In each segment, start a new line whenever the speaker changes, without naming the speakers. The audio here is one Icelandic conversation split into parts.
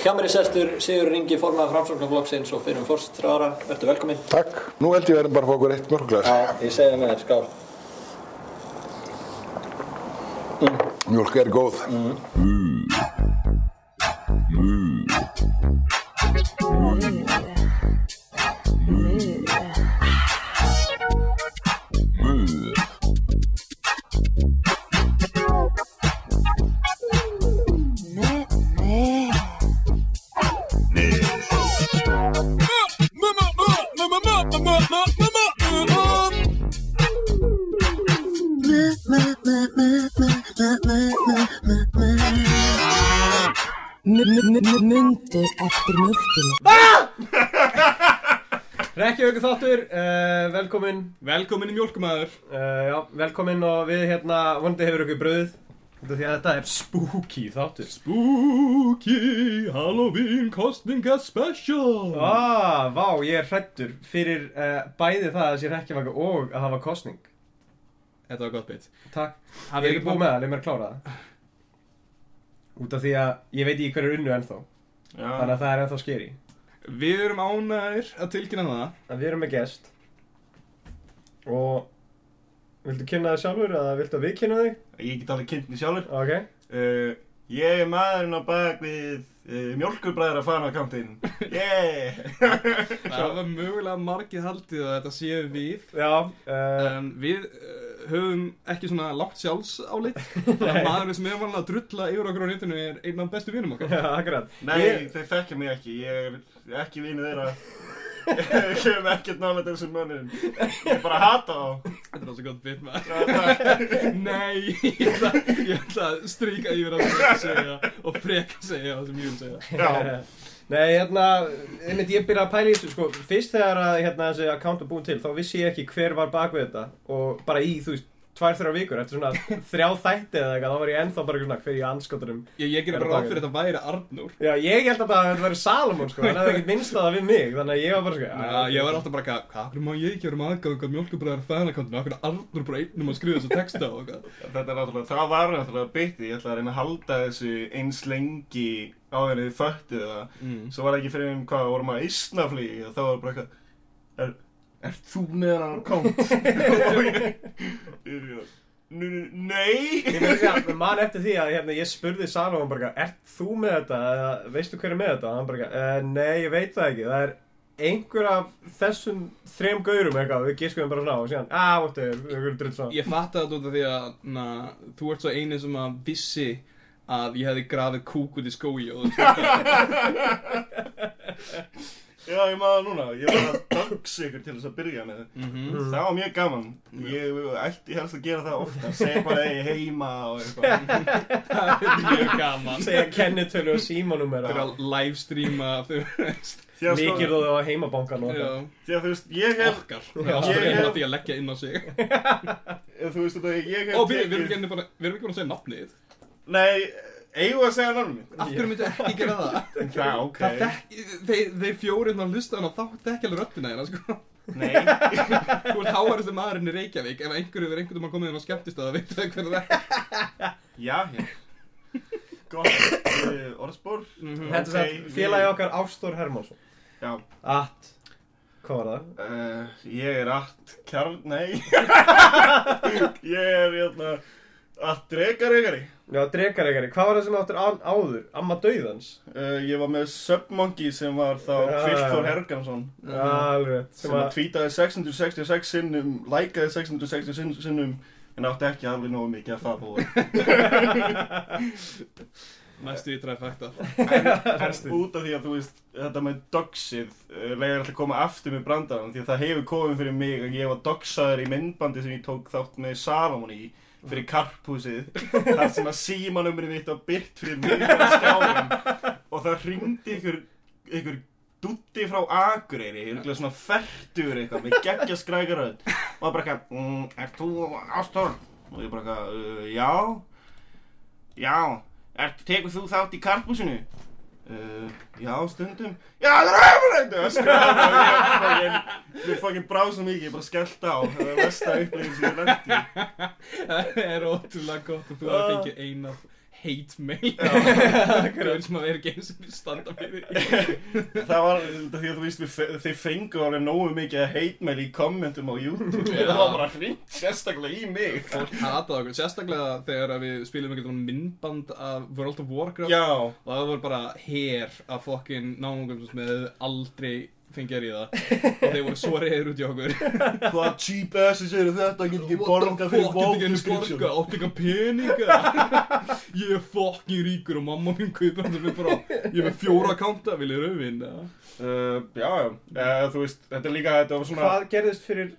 Hjá mér er sestur Sigur Ringi, formaður framsóknarflokksins og fyrir um fórstráðara. Verður velkominn.
Takk. Nú held ég verðum bara að fá okkur eitt mjölkglas.
Já, ég segi það með þér, skál.
Mjölk er góð.
Mundu
velkomin
í mjólkumæður
uh, Já, velkomin og við hérna vondi hefur ykkur bröðið því að þetta er spooky þáttur.
Spooky Halloween kostninga special.
Ah, vá, ég er hrættur fyrir uh, bæði það að sé Reykjavík og að hafa kostning
Þetta var gott bit.
Takk,
Hafið
ég er
ekki
ekki búið með það, leið mér að klára það. Út af því að ég veit ekki hver er unnu ennþá. Þannig
Já.
að það er ennþá skeri
Við erum ánægir að tilkynna það
En við erum með gest Og Viltu kynna þig sjálfur eða viltu að við kynna þig?
Ég get alveg kynnt mér sjálfur.
Ok
Uh, ég er maðurinn á bak við uh, mjölkurbræðra fanakántinn. Yeah!
Það var mögulega margið haldið að þetta séu við
Já, uh,
En við höfum ekki svona lágt sjálfsálit er maðurinn sem er vanlega að drulla yfir okkur á netinu er einn af bestu vinum okkar
já, akkurat
Nei,
Ég-
þeir þekkja mig ekki. Ég er ekki vinur þeirra. Ég hef ekkert nálega þessum mönnum. Ég bara hata þá.
Þetta er alveg gott bit maður. Nei, ég ætla, ég ætla að stríka yfir það sem ég að segja og freka segja það sem ég vil segja
Já.
Nei, hérna, einmitt ég byrjaði að pæla í þessu, sko, fyrst þegar að, hérna, þessi account var búin til, þá vissi ég ekki hver var bak við þetta og bara í, þú veist, tvær, þrjá vikur, eftir svona þrjá þætti eða eitthvað, þá var ég ennþá bara svona hver í anskotunum.
Ég, ég
Er
bara
það
ráð fyrir þetta. væri Arnór.
Já, ég held að það væri Salomon, sko, hann hefði ekkert minnst að það við mig, þannig að ég var bara, sko,
Já, ég var alltaf bara eitthvað, hvað, hvernig má ég ekki vera með aðgang að mjölkubræðar fæðanakantinu, hvernig Arnur bara einnum að skrifa þessu texta og eitthvað.
Þetta er náttúrulega, það var náttúrulega byttið. Ég ætla að reyna að halda á og Er, er þú með hann á? Og "N- Nei
Ég því að mann eftir því að hérna, ég spurði Salomon bara, ert þú með þetta, eða veistu hver er með þetta? Og hann bara, e, nei, ég veit það ekki, það er einhver af þessum þrem gaurum eitthvað, við giskuðum bara svona á og síðan, að, vóttu, við erum drull svona.
Ég fatt að þetta út af því að na, þú ert svo eini sem að vissi að ég hefði grafið kúk út í skói og þú
Já, ég maður núna, ég var að dansa ykkur til þess að byrja með.
Mm.
Það var mjög gaman. Ég ætti helst að gera það ofta. Segja bara að ég er heima og eitthvað.
Það er mjög gaman.
Segja kennitölu og símanúmer
Það er að livestreama þú veist.
Mikið
sko,
þú á heimabankan og
Já,
þetta.
því að þú veist, ég hef
okkar. Það er alltaf
hef-
því að leggja inn á sig.
Þú veist þetta, ég hef
Og við við erum ekki bara- við erum ekki búin að segja nafnið
Nei, eigum við að segja mitt?
Af hverju myndu ekki gera það?
Já, ok.
Það þekk, þeir, þeir fjórið að hlusta hana þá þekki alveg röddina hérna sko.
Nei,
Þú ert háaristu maðurinn í Reykjavík. Ef einhverju er einhvern veginn komið inn á skemmtist að veit það hver það er.
Já, já. Gott uh, orðspor.
Þetta er
Ok,
okay,
við-
félagi okkar Ástór Hermansson.
Já.
At, hvað var það?
Uh, ég er att kjarn, nei. Ég er hérna att drekaregari
Já, drekaregari, hvað var það sem áttur áður? Amma Dauðans?
uh, Ég var með Submonkey sem var þá
Já.
Kvilþór Hergansson
Já, alveg.
sem að tweetaði 666 sinnum likeaði 666 sinnum en átti ekki alveg nógu mikið að það búið
Næstu í trefækta
en út af því að þú veist þetta með dogsið uh, leiðir alltaf að koma aftur með brandarann því að það hefur komið fyrir mig að ég var dogsaður í myndbandi sem ég tók þátt með Salomon í fyrir karphúsið þar sem að símanumri mitt var byrt fyrir á skjáðum og það hringdi ykkur ykkur dutti frá Akureyri ykkur svona færtur eitthvað með geggja skrækaröð og það bara eitthvað mm, Er þú Ástór? og ég bara eitthvað uh, Já Já er, Tekur þú þátt í karphúsinu? Uh, já, stundum. Já, það er öskraði og ég fokkin bráð svo mikið, ég bara skellt á Það var versta upplifin sem ég lendi
Það er ótrúlega gott að þú hafa fengið eina hate mail. Gauður sem að vera ekki eins og standa fyrir.
Það var því að þú fe- þið fengu alveg nógu mikið að hate mail í kommentum á YouTube. Það var bara hringt sérstaklega í mig.
Fólk hataði okkur, sérstaklega þegar að við spilum einhvern veginn myndband af World of Warcraft.
Já,
og það voru bara her af fokkin náungum sem hefðu aldrei fengið í það og þeir voru svo reyður út í okkur.
Hvað cheap asses eru þetta, get ekki borga fyrir
borga, áttu ekki peninga Ég er fokkin ríkur og mamma mín kaupir hann með bara Ég er með fjóra kánta, vil ég rauðvinn
uh, Já, já, uh, þú veist, þetta er líka, þetta var svona
Hvað gerðist fyrir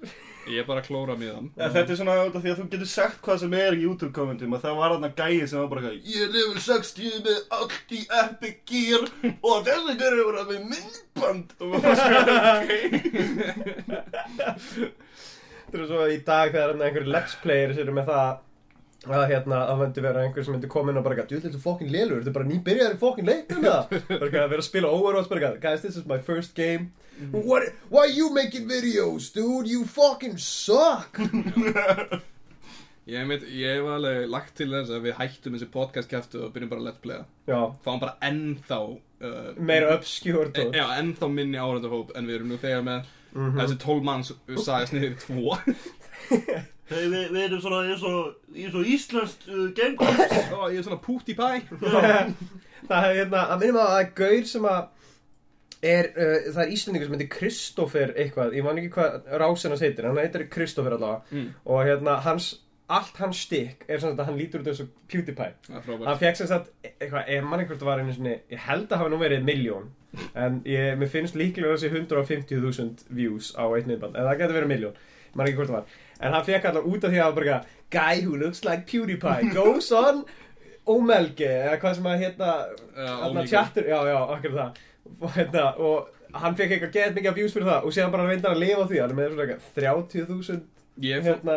Ég er bara að klóra með hann.
Ja, þetta er svona út af því að þú getur sagt hvað sem er í YouTube kommentum og það var þarna gæði sem var bara eitthvað Ég er level 60 með allt í Epic Gear og þessi görur voru með myndband. Og maður sko
Þetta er svo í dag þegar einhverju let's players eru með það að hérna, það myndi vera einhver sem myndi koma inn og bara eitthvað, "Dude, þetta er fokkin lélur, þetta er bara nýbyrjaður í fokkin leiknum það bara eitthvað að vera að spila Overwatch, bara eitthvað, guys, this is my first game. What, why you making videos, dude, you fucking suck.
Ég, veit, ég hef alveg lagt til þess að við hættum þessi podcast kæftu og byrjum bara að let's playa.
Já,
Fáum bara ennþá uh,
meira
e,
og
Já, ennþá minni áhörðahóp en við erum nú þegar með
Mhm.
þessi 12 manns sagast niður í tvo
Hey, við, við erum svona eins og, eins og íslenskt uh, gamecoms
Ó, ég er svona púti pæ.
Það er hérna, að minnum að það er gaur sem að er, uh, það er íslendingur sem heitir Kristoffer eitthvað, ég man ekki hvað rásin hans heitir, hann heitir Kristoffer allavega.
Mm.
og hérna, hans, allt hans stikk er svona að hann lítur út eins og PewDiePie
Það er frábært.
Hann fekk sem sagt, eitthvað, ég man ekki hvort það var einu svona, ég held að hafa nú verið miljón en ég, mér finnst líklega þessi 150.000 views á eitt miðband en það getur verið miljón, ég man ekki hvort það var en hann fekk allar út af því að hann bara guy who looks like PewDiePie goes on Omelge eða hvað sem að hérna
Omegle.
tjattur, já já, akkur það og, hérna, og hann fekk eitthvað geðt mikið views fyrir það og síðan bara reyndar að lifa því hann er með svona eitthvað 30.000
Ég fór,
hérna,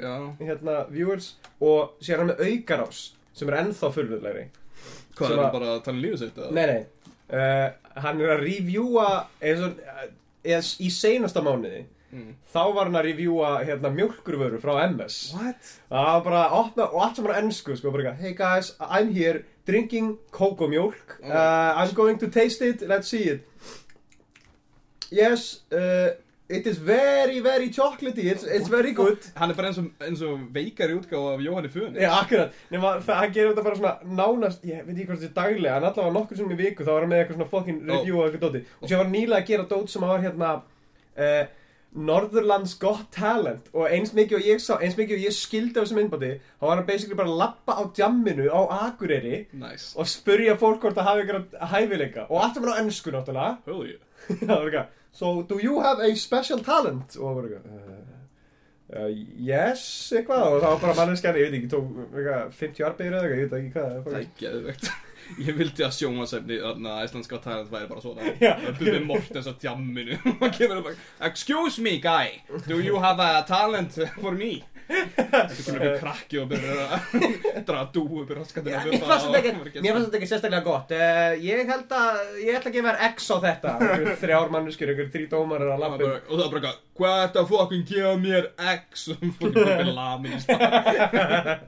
já
hérna viewers og síðan er hann með aukarás sem er ennþá fullurlegri
Hvað er
að-
bara að tala um lífið sitt? eða?
Nei, nei uh, Hann er að reviewa eins og uh, eða í seinasta mánuði
Mm.
þá var hann að reviewa hérna, mjölkurvöru frá MS
What?
Það var bara að opna og allt sem var ennsku sko, bara Hey guys, I'm here drinking kókomjólk uh, I'm going to taste it, let's see it. Yes, uh, it is very, very chocolatey. It's, it's very good.
Hann er bara eins og, eins og veikari útgáfa af Jóhanni Fun
Já, akkurat, nema hann gerir þetta bara svona nánast, ég veit ekki hvort þetta er daglega, en allavega nokkur sem í viku, þá var hann með eitthvað svona fucking review og eitthvað dóti. Og sér var hann nýlega að gera dót sem var hérna, uh, Norðurlands Got Talent, og eins mikið og ég sá, eins mikið og ég skildi á þessum innbátti, þá var hann basically bara að lappa á djamminu á Akureyri
Nice.
og spurja fólk hvort það hafi eitthvað hæfileika, og allt var á ennsku náttúrulega.
Hell yeah.
Það var eitthvað, so do you have a special talent? Og það var eitthvað, uh, uh, yes, eitthvað, og það var bara manneskjan, ég veit ekki, tók eitthvað 50 arbeigir eða eitthvað, ég veit ekki hvað
Það er geðvegt Ég vildi að sjónvarsefni að Íslandska talent væri bara svona.
Já.
Bubbi Mortens á og kemur bara Excuse me guy, do you have a talent for me? Þetta er einhver krakki og byrjar að draga dúu upp í raskatinn
Mér fannst þetta ekki, þetta sérstaklega gott. Uh, Ég held að, ég ætla að gefa þér X á þetta. Þrjár manneskjur, einhver þrý dómarar að
Og
lappin
það er bara eitthvað, hvað ert að fucking gefa mér X? Og fucking Bubbi lamin í spara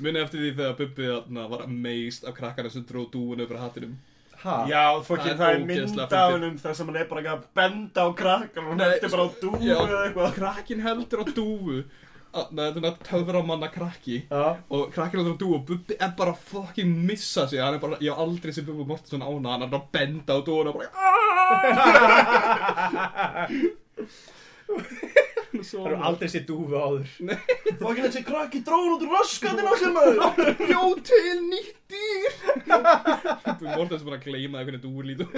Muni eftir því þegar Bubbi var amazed af krakkarna sem dróð upp í hattinum
Ha?
Já, fokkin,
Það
það
er
er mynd
ógeðslega
af
fyndið.
honum þar sem hann er bara ekki að benda á krakkar og hann heldur bara á dúu
Já,
eða eitthvað.
krakkin heldur á dúfu. Nei, þetta er töfra manna krakki.
Já,
Og krakkin heldur á dúfu og Bubbi er bara fucking missa sig. Hann er bara, ég hef aldrei sem Bubbi Mortensson ána Hann er bara að benda á dúfuna og bara Svo
það eru aldrei sér dúfu áður.
Fokkin, þessi krakki dróður út úr raskatina sem maður.
Bjó til nýtt dýr? Bubbi Mortensson bara að gleyma það hvernig dúfur lítur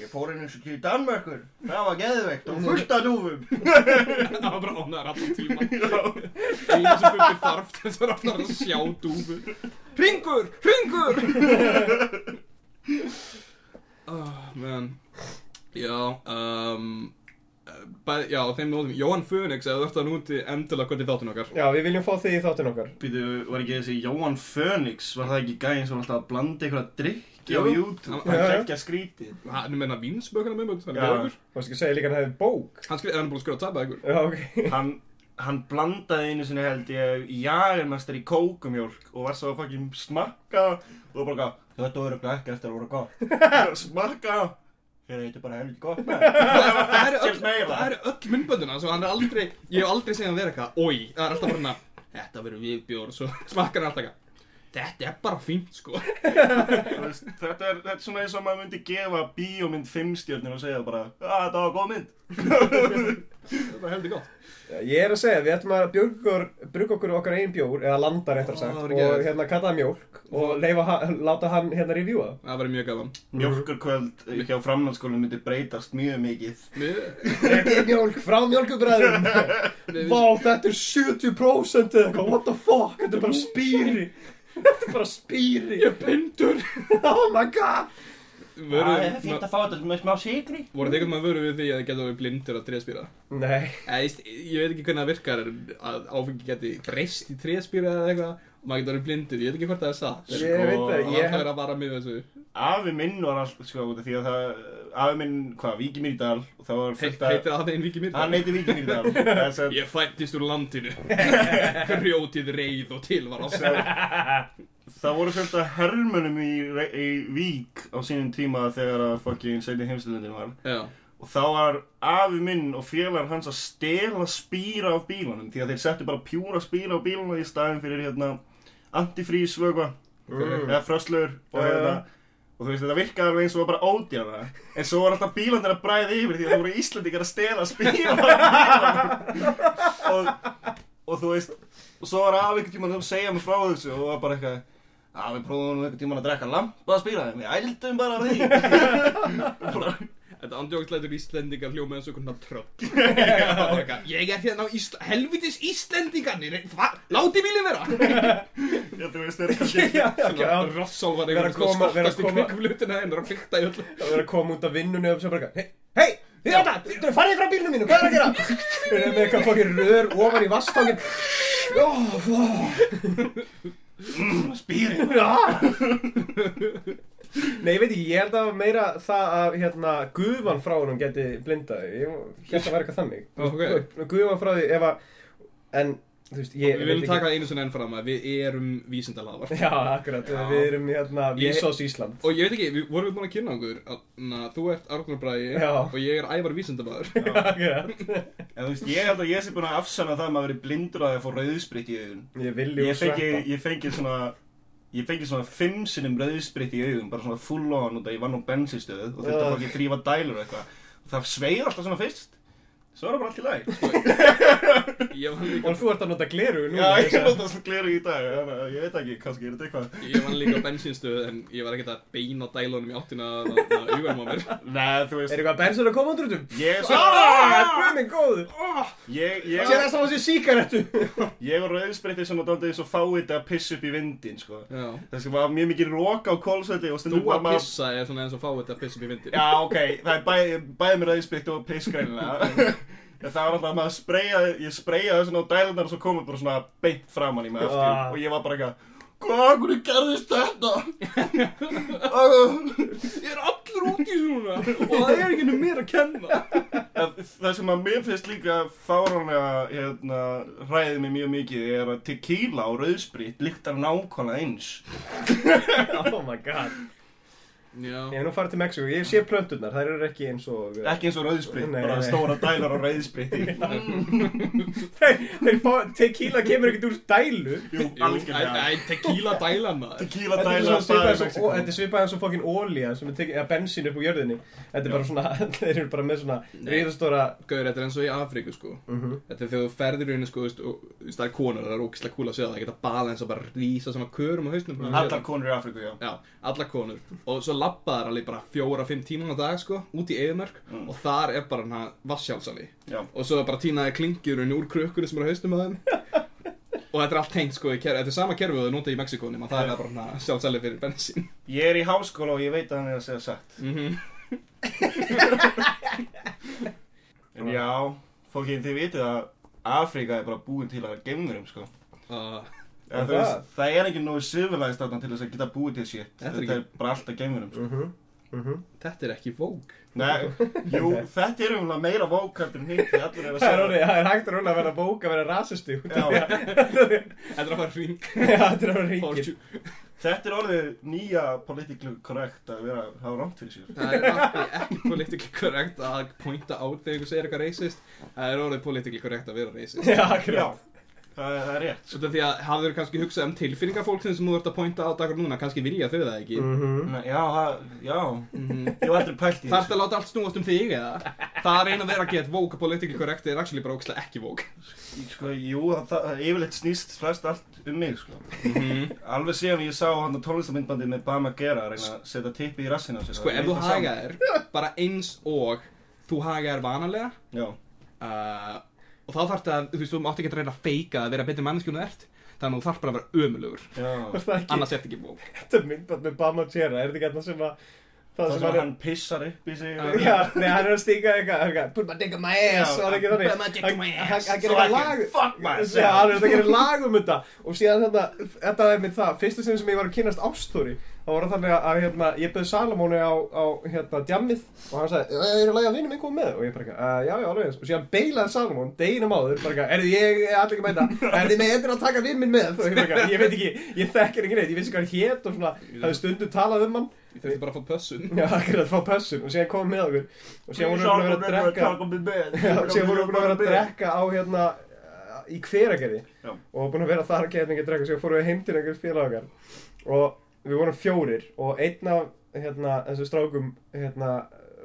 Ég fór og til Danmörkur. Það var geðveikt og fullt af dúfum.
Það var bara ánæður allan tíma Einu sem Bubbi þarf til þess að hann að sjá dúfu. Hringur, hringur! Oh, Men Já um, bæ, Já, þeim nótum. Jóhann Fönix, eða þú ert að núti endilega hvernig þáttun okkar.
Já, við viljum fá þig í þáttinn okkar.
Býtu, var ekki þessi Jóhann Fönix Var það ekki gæðin sem var alltaf að blanda einhverja drikki á. YouTube?
Hann-
Það
Já.
er ekki að skrítið
Hann er meina vínsbökuna með mjög, hann er
Já.
góður
Þú veist ekki að segja líka hann hefði bók?
Hann skrif, er hann búin að skrifa tabba ykkur.
Já, ok.
Hann hann blandaði einu sinni held ég jagermester í kókumjólk og var svo að smakka og bara þetta voru ekki eftir að voru gott. Smakka Þetta er bara helviti gott með.
Það eru öll, myndbönduna Svo hann er aldrei, ég hef aldrei segjað hann vera eitthvað Ói, það er alltaf bara Þetta verður viðbjór Svo smakkar hann alltaf eitthvað Þetta er bara fínt sko.
Þú veist, þetta, er, þetta er svona eins og maður myndi gefa bíómynd 5 stjórnir og segja bara að þetta var góð mynd.
Þetta er heldur gott.
Ég er að segja, við ætlum að brugga okkur okkar einn bjór, eða landa réttar sagt,
það
og
var
hérna kalla það mjólk og leifa, láta hann hérna reviewa. Það.
Það verður mjög gaman.
Mjólkurkvöld hjá framhaldsskólinn myndi breytast mjög mikið.
Þetta er mjólk frá mjólkubræðum.
við,
Vá, þetta er 70% eða eitthvað, what the fuck, þetta er bara spýri. Þetta er bara spýri.
Ég er blindur
Oh my god.
Vöru,
fínt að fá þetta með smá sigri
voru þið einhvern veginn vöru við því að þið getur verið blindur að tréspýra?
Nei,
Eða, ég, ég veit ekki hvernig það virkar að áfengi geti breyst í tréspýra eða eitthvað maður getur verið blindur, ég veit ekki hvort það er satt.
Ég veit það,
og
ég
er að vara með þessu.
Afi minn var alltaf sko út af því að það Afi minn, hvað, Víki að
heitir það einn viki mér
Hann heiti Víki að
Ég fættist úr landinu. Hrjótið reið og til var ás
Það voru fullt af hermönum í, í Vík á sínum tíma þegar að fucking seinni heimstöldin var.
Já,
og þá var afi minn og félagar hans að stela spýra af bílunum því að þeir settu bara pjúra spýra á bíluna í staðin fyrir hérna antifrís vögva eða fröslur og hérna og þú veist þetta virkaði alveg eins og var bara ódjána en svo var alltaf bílandir að bræða yfir því að það voru Íslandingar að stela af bílunum og, og þú veist og svo var afi einhvern tímann að segja mig frá þessu og var bara eitthvað að við prófum nú einhvern tímann að drekka lampa að þeim við ældum bara af því
þetta andjókslætur Íslendingar hljóma eins og einhvern tröll Það Ég er hérna á Ísla helvitis Íslendingarnir hva? Láti bílið vera
Já, þú veist, þetta er kannski.
Rossálvar einhvern
að
skottast í hlutina en er að fykta í öllu
Það verður að koma út af vinnunni og svo bara eitthvað, hei, hei, þið þetta, þið farið frá bílnum mínu, hvað er að gera? Við erum með eitthvað fokkir rör ofan í vasstangin. Ó, ó,
spýri
já. Nei, ég veit ekki, ég held að það meira það að hérna, gufan frá honum geti blindaði. Ég held að það var eitthvað þannig.
Ok.
Gufan frá því ef að, en, þú veist, ég
Við viljum taka einu sinni enn fram að við erum vísindalaðar
Já, akkurat,
Já.
við erum hérna, Vísás Ísland.
Og ég veit ekki, við vorum við búin að kynna okkur að na, þú ert Arnur Bræði
Já.
og ég er Ævar vísindamaður
Akkurat.
En þú veist, ég held að ég sé búin að afsanna það að maður verið blindur að það í augun
Ég og
fengi, svona fimm sinnum rauðspritt í augun Bara svona full on út að ég vann á bensinstöðu Og þetta
Já.
fór ekki þrýfa dælur og eitthvað Og það sveir alltaf svona fyrst Svo er það bara allt í lagi
Ég vann líka,
Og þú ert að nota gleru nú.
Já, ég er alltaf svona gleru í dag að ég veit ekki, kannski er þetta eitthvað
ég vann líka á bensinstöðu en ég var ekkert að beina dælunum í áttina að auðvunum á mér
Nei, þú
Er
veist
eitthvað bensin að koma úr þetta?
Ég er svo
Ah, guð minn góður.
Ég, ég,
Sér það saman sem síkarettu.
ég og rauðspritti sem að eins og fáið að pissa upp í vindin, sko
Já.
Þessi var mjög það var alltaf að maður spreyjaði, ég spreyjaði svona á dælunar og svo komið bara svona beint framann í mig aftur
Ah.
Og ég var bara eitthvað, hvað, hvernig gerðist þetta?
Ég er allur út í svona og það er ekki nú mér að kenna
En Það sem að mér finnst líka fáránlega, hérna, hræðið mig mjög mikið er að tequila og rauðspritt líktar nákvæmlega eins
Oh my god.
Já,
Ég hef nú farið til Mexiko, ég sé plönturnar, þær eru ekki eins og...
Ekki eins og rauðspritt, bara
nei.
stóra dælar á
fá, tequila kemur ekkert úr dælu.
Jú, algjörlega.
Nei, tequila dælan maður.
Tequila
svipað
það er Mexiko
þetta er svipað eins og fokkin ólía sem er tekið, eða bensín upp úr jörðinni. Þetta er bara svona, þeir eru bara með svona riðastóra...
Gauður, þetta er eins og í Afríku sko. Þetta er þegar þú ferðir í rauninni sko það er konur, það er ógislega kúl að segja það Það geta balans og bara rísa svona körum á hausnum bara að
Allar
gera.
konur í Afríku, já
Já, allar konur Og svo labba þær alveg bara fjóra-fimm tíma á dag sko Út í eðumörk
Mm.
Og þar er bara hana vassjálsali
Já.
Og svo bara tínaði klingjurinn úr krukkunni sem er á hausnum á þeim. Og þetta er allt tengt sko Þetta er sama kerfi og þau nota í Mexikóni Man það er bara hana sjálfsali fyrir bensín.
Ég er í háskóla og ég veit að hann er að segja satt.
Mm
En já, fólki, þið vitið að Afríka er bara búin til að geimverum, sko.
Uh,
Er
þú veist,
það?
það er ekki nógu civilized þarna til þess að geta búið til shit.
Þetta er
Þetta er bara alltaf geimverum, sko.
Mhm. Mhm.
Þetta er ekki vók
Nei, jú, þetta er umlega meira vókald en hitt er að
Það er það. er hægt að rúna að vera bók að vera rasisti að
Þetta er að fara hring.
Já, þetta er að vera ríkir
Þetta er orðið nýja politically correct að vera, hafa rámt fyrir sér.
Það er ekki politically correct að pointa át þegar ykkur segir eitthvað racist. Það er orðið politically correct að vera racist.
Já,
Já,
akkurat
það er, það er rétt
Svo því að hafður kannski hugsað um tilfinningar fólksins sem þú ert að pointa á dagar núna kannski vilja þau það ekki
Mhm.
Nei, Já, það, já,
Mhm.
ég var aldrei pælt í
Þarf það að láta allt snúast um þig eða? Það að reyna að vera að geta woke politically correct er actually bara ógæslega ekki woke
Sko, jú, það, það, það yfirleitt snýst flest allt um mig, sko
Mhm.
Alveg síðan ég sá hann tónlistamindbandi með Bama Gera að reyna að setja tippi í rassina á sér
Sko
er
ef þú
eitthvað
haga þér bara eins og þú haga þér vanalega uh, og þá þarf það, þú veist, þú mátt ekki að reyna að feika að vera betri þú ert. Þannig að þú þarf bara að vera ömulugur annars ert ekki woke
þetta er myndband með Bama Gera, er þetta ekki þetta sem að Það
Það
sem
sem hann pissar upp í sig.
Já.
er Já, nei, hann er að stinga eitthvað er Put my dick in my ass. Var það ekki þannig?
Put my dick in my ass.
Hann gerir eitthvað lag er að um þetta. Og síðan þetta, þetta er mitt það. Sinni sem ég var að kynast Ástóri það þannig að, að hérna, ég byrði Salamóni á, á hérna, djammið og hann sagði, "Eh, er að læga vinnum minn komið með? Og ég bara, uh, já, já, alveg eins. Og síðan beilaði Salamón, deginum áður, bara ekki, er ég er allir ekki að mæta, er þið með endur að taka vinn minn með. Og ég bara, ég veit ekki, ég þekkir ekki neitt. Ég vissi hvað hann hét og svona, hafði stundu talað um hann.
Ég þurfti bara að fá pössun.
Já, akkurat, fá pössun. Og síðan komið með okkur. Og síðan við búin að vera að drekka. að að á hérna í hveragerði. Og búin að vera þar að geta ekki að drekka síðan fórum við heim til einhver félag okkar. Og við vorum fjórir og einn af hérna, þessu strákum hérna,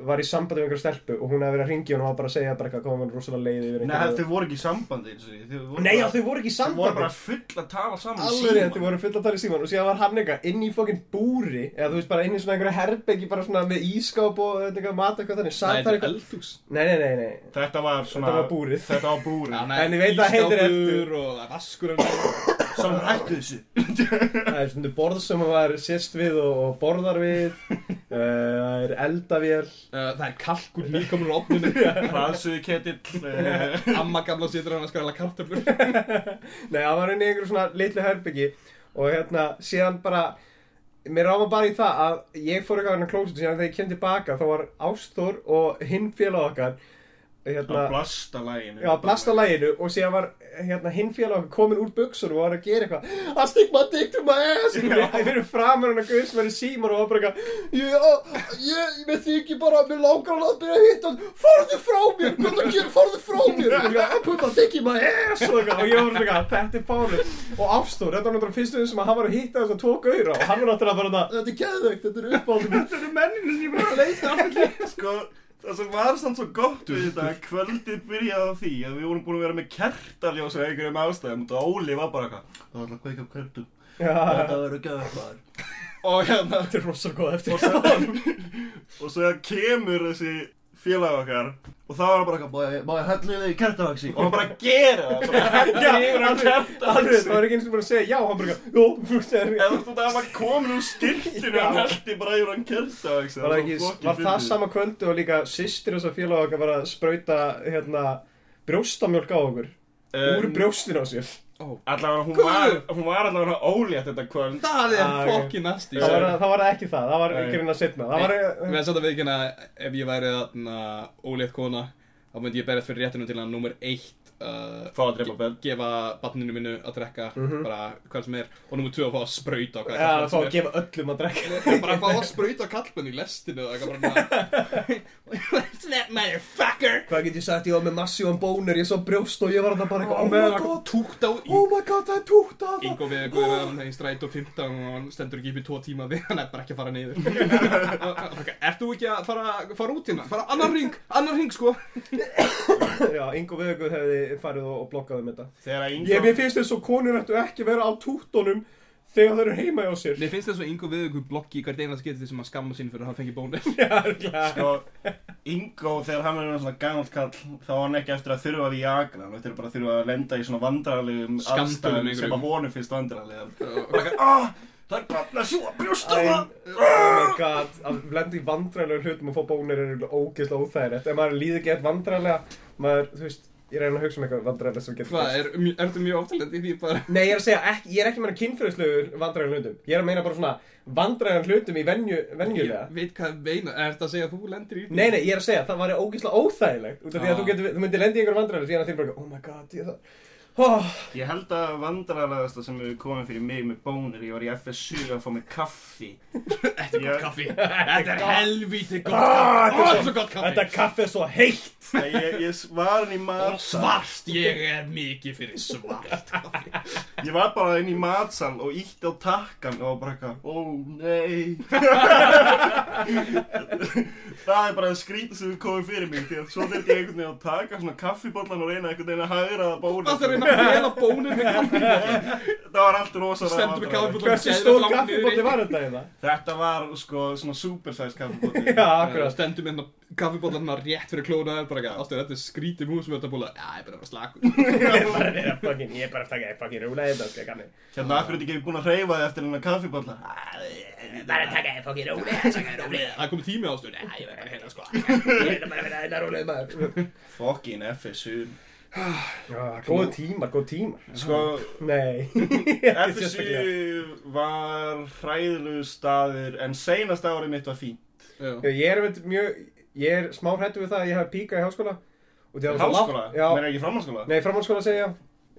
var í sambandi við einhverja stelpu og hún hefði verið að ringi og hún var bara að segja bara eitthvað komið rosalega leið yfir
Nei,
einhverju-
þau voru ekki í sambandi eins og því,
Nei, já, þau voru ekki í
Þau voru
sambandi.
bara full að tala saman í
Alveg
síma.
rétt, þau voru full að tala í síman og síðan var hann eitthvað inn í fokkin búri eða þú veist bara inn í svona einhverja herbeggi bara svona með ískáp og eitthvað mat eitthvað þannig
Nei,
satt
þetta er eldhús.
Nei, nei, nei, nei.
Þetta var svona
Þetta var búrið.
Þetta var búrið
Það
Svo hættu þessu.
Það er svona borð sem maður sést við og, borðar við. Uh, Það er eldavél.
Uh, það er kalkur nýkomur á opninu
Hraðsuðu ketill eh,
Amma gamla situr hann að skræla kartöflur.
Nei, það var inn í einhverju svona litlu herbyggi Og hérna, síðan bara Mér ráma bara í það að ég fór eitthvað hérna klósit Síðan þegar ég kem tilbaka þá var Ásþór og hinn félag okkar
Á
Hérna,
blasta læginu
já, blasta læginu Og síðan var hérna, hinn félag okkar komin úr buksunum Og var að gera eitthvað stick my dick to my ass. Ég fyrir framar hann að guð sem er í síman Og var bara Ég, ég, ég veit ekki bara Mér langar að byrja að hitta Farðu frá mér, það gerir, farðu frá mér. Og ég, I put my dick in my ass. Og, og ég var svona, þetta er fárið Og Ástór, þetta var náttúrulega fyrstu sem að hann var að hitta þess að tvo gauðra Og hann var náttúrulega bara þetta Þetta er geðveikt, þetta er uppáldum
Þetta eru menninu sem ég bara að leita Sko, það sem var samt svo gott við þetta Kvöldið byrjaði á því að við vorum búin að vera með kertaljós og einhverjum ástæðum. Og Óli var bara eitthvað Það var alltaf að kveika á kertum.
Já,
Þetta verður gæðar Og hérna
þetta er rosalega góð eftir.
og svo, og svo kemur þessi félag okkar. Og þá var hann bara eitthvað, "Má ég- hellu þig í kertavaxi? Og hann bara gera það. Bara hellu
Já,
yfir á kertavaxi.
Það. Var ekki eins og bara að segja já, hann bara, jú, það er
eða þú veist það var komin úr styrkinu og hann heldi bara yfir hann kertavaxi.
Var, það ekki, var það sama kvöldu og líka sýstir þess að félag okkar var að sprauta hérna, brjóstamjólk á okkur úr brjóstin á sér
allavega hún var hún var allavega ólétt þetta kvöld.
Það er
Ah, ok.
fokkin nasty.
Það var, það var ekki það, það var ekki reyna að setna það var,
Við erum satt að viðkynna ef ég væri þarna ólétt kona þá myndi ég berjast fyrir réttinu til að nummer eitt uh,
fá að drepa bell
gefa barninu mínu að drekka
Mhm.
bara hvað sem er. Og nummer tvö að fá að á hvað
ja,
sem
var að gefa öllum að drekka.
Bara að fá að sprauta kallmenn í lestinu og eitthvað bara What's that motherfucker!
Hvað get ég sagt, ég var með massívan bónur ég svo brjóst og ég var þarna bara oh
með
my god,
túkt á
oh my god, það er tútt að það
Ingo við guður hann í stræt og 15 og hann stendur ekki upp í tvo tíma við hann er bara ekki að fara niður. Ert þú ekki að fara, fara út hérna? Fara annar ring, annar ring sko
já, Ingo Veðuguð hefði farið og, og blokkað um þetta.
Þegar
ég,
Ingo
mér finnst þess að konur ættu ekki vera á túttunum þegar þau eru heima hjá sér.
Mér finnst þess að Ingo ykkur blokki hvert einast getið sem að skamma sín fyrir að hafa fengið bónus.
Sko Ingo þegar hann er svona gamalt kall þá var hann ekki eftir að þurfa Viagra hann eftir bara að þurfa að lenda í svona vandrarlegum aðstæðum sem að honum finnst vandrarlegum ah, það er bara að sjúa brjósta
Æ,
það.
oh my god, að lenda í vandræðilega hlutum og fá bónir er ógeðslega óþægilegt. Ef maður líður gett vandræðilega maður, þú veist, ég reyna að hugsa um eitthvað vandræðilegt sem getur
Hvað, er, er þetta mjög oftalandi í því bara?
Nei, ég er að segja, ekki, ég er ekki að meina kynfyrirslegur vandræðan hlutum. Ég er að meina bara svona vandræðan hlutum í venju, venjulega.
Ég veit hvað meina, er þetta að segja að þú lendir í því?
Nei, nei, ég er að segja, það var ógeðslega óþægilegt Út af því að
Ah.
þú, getur, þú myndir lendi í einhver vandræðan Því að það bara, oh my god, ég það oh,
Ég held að vandræðalegasta sem hefur komið fyrir mig með bónir, ég var í FSU að fá mig kaffi.
Þetta er
Ég-
gott kaffi Þetta er helvíti gott
Ah,
kaffi
þetta er svo-
gott kaffi
Þetta kaffi er svo heitt
Nei, Ég, ég var inn í
Og
matsal.
svart, ég er mikið fyrir svart kaffi
Ég var bara inn í matsal og ítti á takkan og var bara eitthvað, ó nei. það er bara skrítið sem við komum fyrir mig því að svo þurfti ég einhvern veginn að taka svona kaffibollan og reyna einhvern veginn að hægra það bónir.
Er að fela bónir með kaffi.
Það var allt rosa
Stendur með kaffi
Hversu stór kaffibóti var þetta hérna?
Þetta var sko svona supersize kaffibolli.
Já, akkurat.
Stendur með kaffibóllarna rétt fyrir klónaður Bara ekki, ástöðu, þetta er skrítið mús með þetta Já, er bara að vera slakur
Ég er bara að fucking, ég er bara að taka fucking rúla þetta, sko, kanni
Hérna, akkur er ekki búin að hreyfa þig eftir hennar kaffibolla?
Bara að taka fucking rúla, taka rúla
Það er komið tími ástöðu
Er að
FSU.
Góð tímar, góð tímar
Sko,
Nei Ekki.
FSU var hræðilegu staður en seinasta árið mitt var fín.
Já.
Ég er veit mjög, ég er smá hrættu við það að ég hef píkað í háskóla að
Háskóla?
Já,
Meina ekki framhalskóla?
nei, framhalskóla segja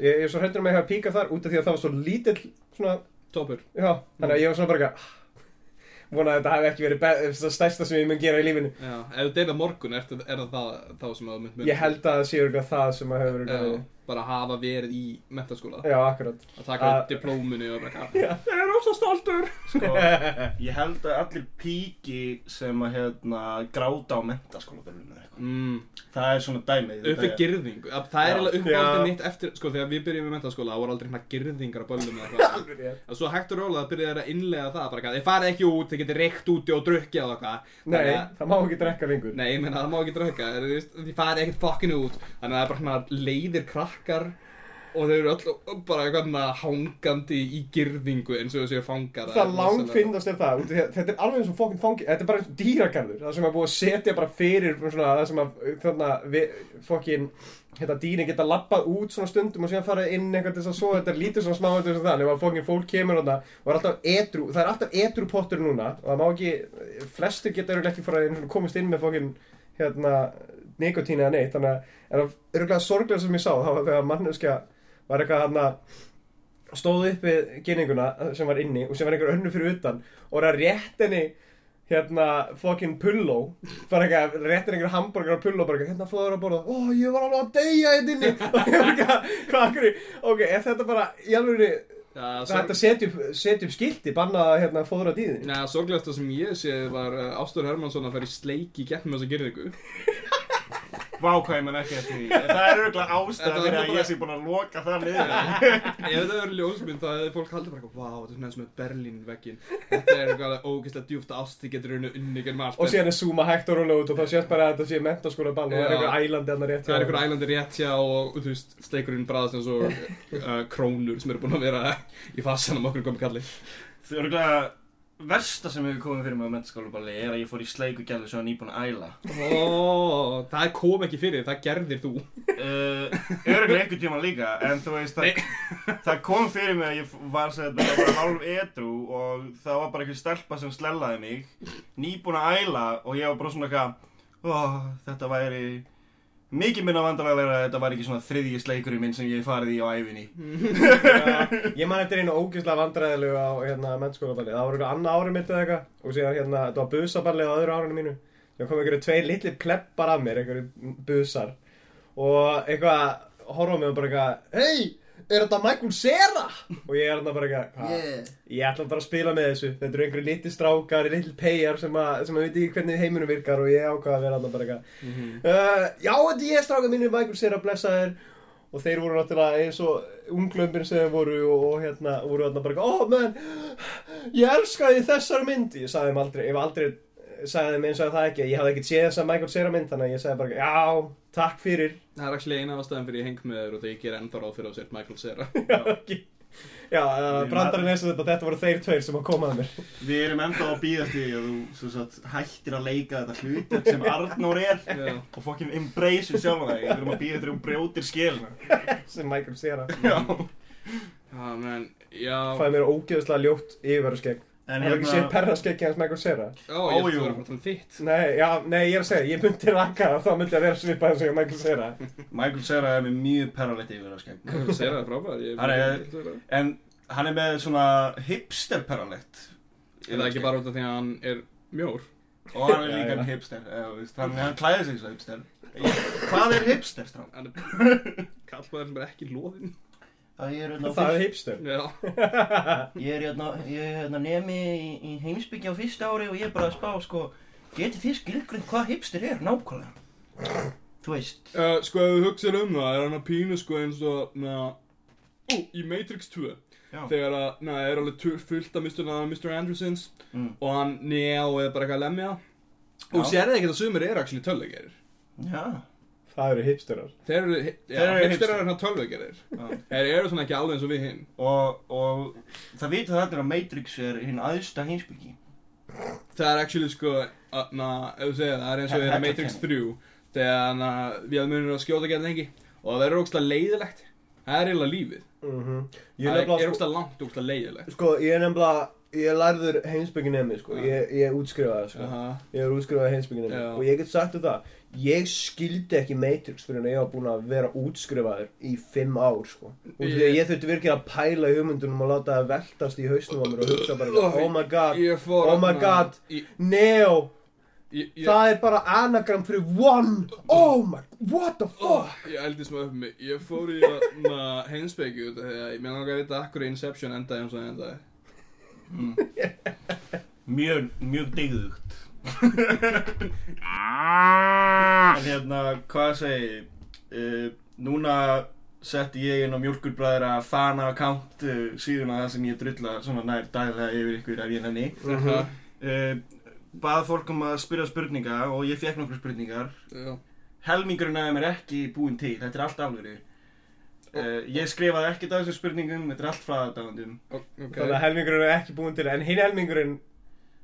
ég er svo hrættur um að ég hef píkað þar út af því að það var svo lítill svona,
Toppur
já, þannig að ég var svona bara eitthvað vona að þetta hef ekki verið það stærsta sem ég mun gera í lífinu.
Já, ef þú deyna morgun, er, er það þá sem að þú mynd
Ég held að það sé örgulega það sem að hefur verið
bara hafa verið í mentaskóla
Já, akkurat.
Að taka
Að-
diplóminu og bara eitthvað Ég er rosa stoltur.
Sko, ég held að allir píki sem að hérna gráta á eitthvað.
mm,
Það er svona dæmið.
Uppi girðingu. Að Það er eiginlega uppáldið mitt eftir Sko, þegar við byrjum í mentaskóla Það voru aldrei hérna girðingar eða
Alveg rétt.
Og svo hægt og rólega byrjaði þeir að innlega það bara Þið farið ekki út, þið getið reykt úti og drukkið og eitthvað.
Nei,
Þannig að-
það má ekki drekka lengur.
Nei, ég meina það má ekki drauka Það krakkar Og þau eru öll bara eitthvað svona hangandi í girðingu eins og þau séu fangar
Það langfinnast er það, þetta er alveg eins og fokkin fangi, þetta er bara eins og dýragarður, það sem er búið að setja bara fyrir svona, það sem að þarna fokkin, hérna dýrin geta lappað út svona stundum og síðan farið inn eitthvað til þess að svo þetta er lítið svona smá eitthvað sem það, nema að fokkin fólk kemur og er alltaf edru, það er alltaf edru pottur núna og það má ekki, flestir geta eru ekki komist inn með fokkin, hérna, nikotín eða neitt, þannig að, það er örgulega sorglega sem ég sá, það var þegar manneskja var eitthvað hérna stóð upp við gynninguna sem var inni og sem var einhver önnu fyrir utan og var að rétt henni hérna fokkin pulló bara eitthvað, rétt henni einhver hambúrgar og pulló bara hérna fóður að borða ó, ég var alveg að deyja hérna inni. Og ég var eitthvað, hvað akkur ok, er þetta bara í alveg
Já,
þetta upp skilti bannað að hérna fóður að dýðin
Næ, sorglegasta sem ég séð var uh, Ástur Hermansson að fara í sleik í getnum þessa girðingu
Vá hvað ég mann ekki eftir því. Það er auðvitað ástæða fyrir að ég sé búin að loka það niður.
Ef þetta verður ljósmynd þá hefði fólk haldið bara Vá, þetta er svona eins með Berlín veggin Þetta er eitthvað ógeðslega djúft ást Þið getur unni unni genn allt
og síðan er zooma hægt og út og þá sést bara að þetta sé mentaskóla ball og það er einhver ælandi hann rétt
Það er
hjá.
einhver ælandi rétt hjá og þú veist, steikurinn bræðast eins og uh, krónur sem eru búin að vera í fasanum okkur komið kalli.
Það er auðvitað versta sem hefur komið fyrir mig á mentaskólaballi er að ég fór í sleiku gælu sem var nýbúin að æla.
Ó, það kom ekki fyrir, það gerðir þú.
Uh, Öruglega einhvern tíma líka, en þú veist, það, það kom fyrir mig að ég var þetta bara hálf edru og það var bara einhver stelpa sem slellaði mig, nýbúin að æla og ég var bara svona eitthvað, ó, þetta væri mikið minna vandalega að þetta var ekki svona þriðji sleikurinn minn sem ég farið í á æfinni.
Já, ég man eftir einu ógeðslega vandræðilegu á hérna, mennskólaballi. Það var eitthvað annað árið mitt eða eitthvað og síðan hérna, þetta var busaballi á öðru árinu mínu. Það kom einhverju tveir litli pleppar af mér, einhverju busar og eitthvað mig og bara eitthvað Hei, er þetta Michael Cera? Og ég er hérna bara eitthvað "Hvað?
Yeah.
Ég ætla bara að spila með þessu Þetta eru einhverju litli strákar, litli peyjar sem að, sem að veit ekki hvernig heiminum virkar og ég ákvaða að vera hérna bara eitthvað uh, Já, þetta er ég strákar mínir Michael Cera blessaðir og þeir voru náttúrulega eins og unglömbin sem þeir voru og, og hérna voru hérna bara Ó, menn, ég elskaði þessar mynd Ég sagði þeim aldrei, ég hef aldrei sagði þeim eins og það ekki, ég hafði ekkert séð þessa Michael Cera mynd þannig að ég sagði bara, já, takk fyrir
Það er ekki eina ástæðan fyrir ég heng með þér og þegar ég ger ennþá ráð fyrir að sér Michael Cera.
Já, ekki Já, uh, brandarinn er sem þetta, þetta voru þeir tveir sem að koma að mér.
Við erum ennþá að býða því að þú sem sagt, hættir að leika þetta hlutverk sem Arnór er
Já.
og fokkin embrace sjálf þig. Við erum að býða að þú brjótir skélina.
Sem Michael Cera.
Já.
Já, menn, já
Fæði mér ógeðslega ljótt yfirvaraskegg.
En
Hefur ekki séð
hérna,
perraskeggi hans Michael Cera?
Já, ég
Ó,
ætti að vera að tala um þitt
Nei, já, nei, ég er að segja, ég myndi raka það, þá myndi að vera svipað eins og ég Michael Cera.
Michael Cera er með mjög perralegt yfir að skegg.
Það segir það frábær ég-
Hann er-
Er
En hann er með svona hipster perralegt.
það ekki bara út af því að hann er mjór?
Og hann er líka
já.
hipster, þú veist, hann, hann klæðir sig svo hipster. Hvað er hipster, strá?
Hann er kallmaður sem er ekki loðinn
Það er
Það er hipster.
Já
Ég er hérna, ég er hérna nemi í, í heimsbyggja á fyrsta ári og ég er bara að spá, sko, geti þið skilgrinn hvað hipster er nákvæmlega? Þú veist,
uh, Sko, ef þú hugsaður um það, er hann að pínu sko eins og na, Ó, í Matrix 2
já,
Þegar að, na, er alveg fullt af Mr. Mr. Andersons
mm,
Og hann njá eða bara eitthvað að lemja Og
Já.
sér það ekki að sumir er actually tölvugerir
já,
Það eru hipsterar.
Þeir eru,
Þeir eru
hipster
hipster.
eru hérna tölvugerir
já.
Þeir eru svona ekki alveg eins og við hinn
Og, og það vita það allir að Matrix er hinn aðsta heimsbyggi.
Það er actually sko, að, na, ef þú segir það, það er eins og
Þetta
þeirra
er
Matrix
kenning.
3 Þegar na, við munum að skjóta geta lengi Og það verður ógstlega leiðilegt Það er eiginlega lífið
Mhm. Ég
Það
er
er, er
sko,
ógstlega langt, ógstlega leiðilegt
sko, ég er nefnilega, ég er lærður heimsbygginemi, sko.
Já.
Ég, ég er útskrifaður, sko.
Aha.
Ég er útskrifaður heimsbygginemi.
Já.
Og ég get sagt það, ég skildi ekki Matrix fyrir en ég var búinn að vera útskrifaður í fimm ár, sko. Og því að
Ég-
þurfti virkilega að pæla í hugmyndunum og láta það veltast í hausnum á mér og hugsa bara, oh my god, Oh my God. Neo,
ég, ég,
það er bara anagram fyrir one, oh my, what the
oh,
fuck?
Ég eldi smá upp mig Ég fór í að heimspeikju út af Því að ég langar að vita akkur Inception endaði eins og það endaði
Mjög, mjög digðugt. En hérna, hvað segi? Uh, núna setti ég inn á mjölkurbræðra fana account uh, síðuna það sem ég drulla svona nær daglega yfir ykkur ef ég nenni.
Aha.
Uh, bað fólk um að spyrja spurninga og ég fekk nokkur spurningar.
Já
Helmingurinn af þeim er ekki búinn til, þetta er allt alvöru. Uh, ég skrifaði ekkert af þessum spurningum, þetta er allt frá aðdáðandum.
Ok
Þannig að helmingurinn er ekki búinn til, en hinn helmingurinn,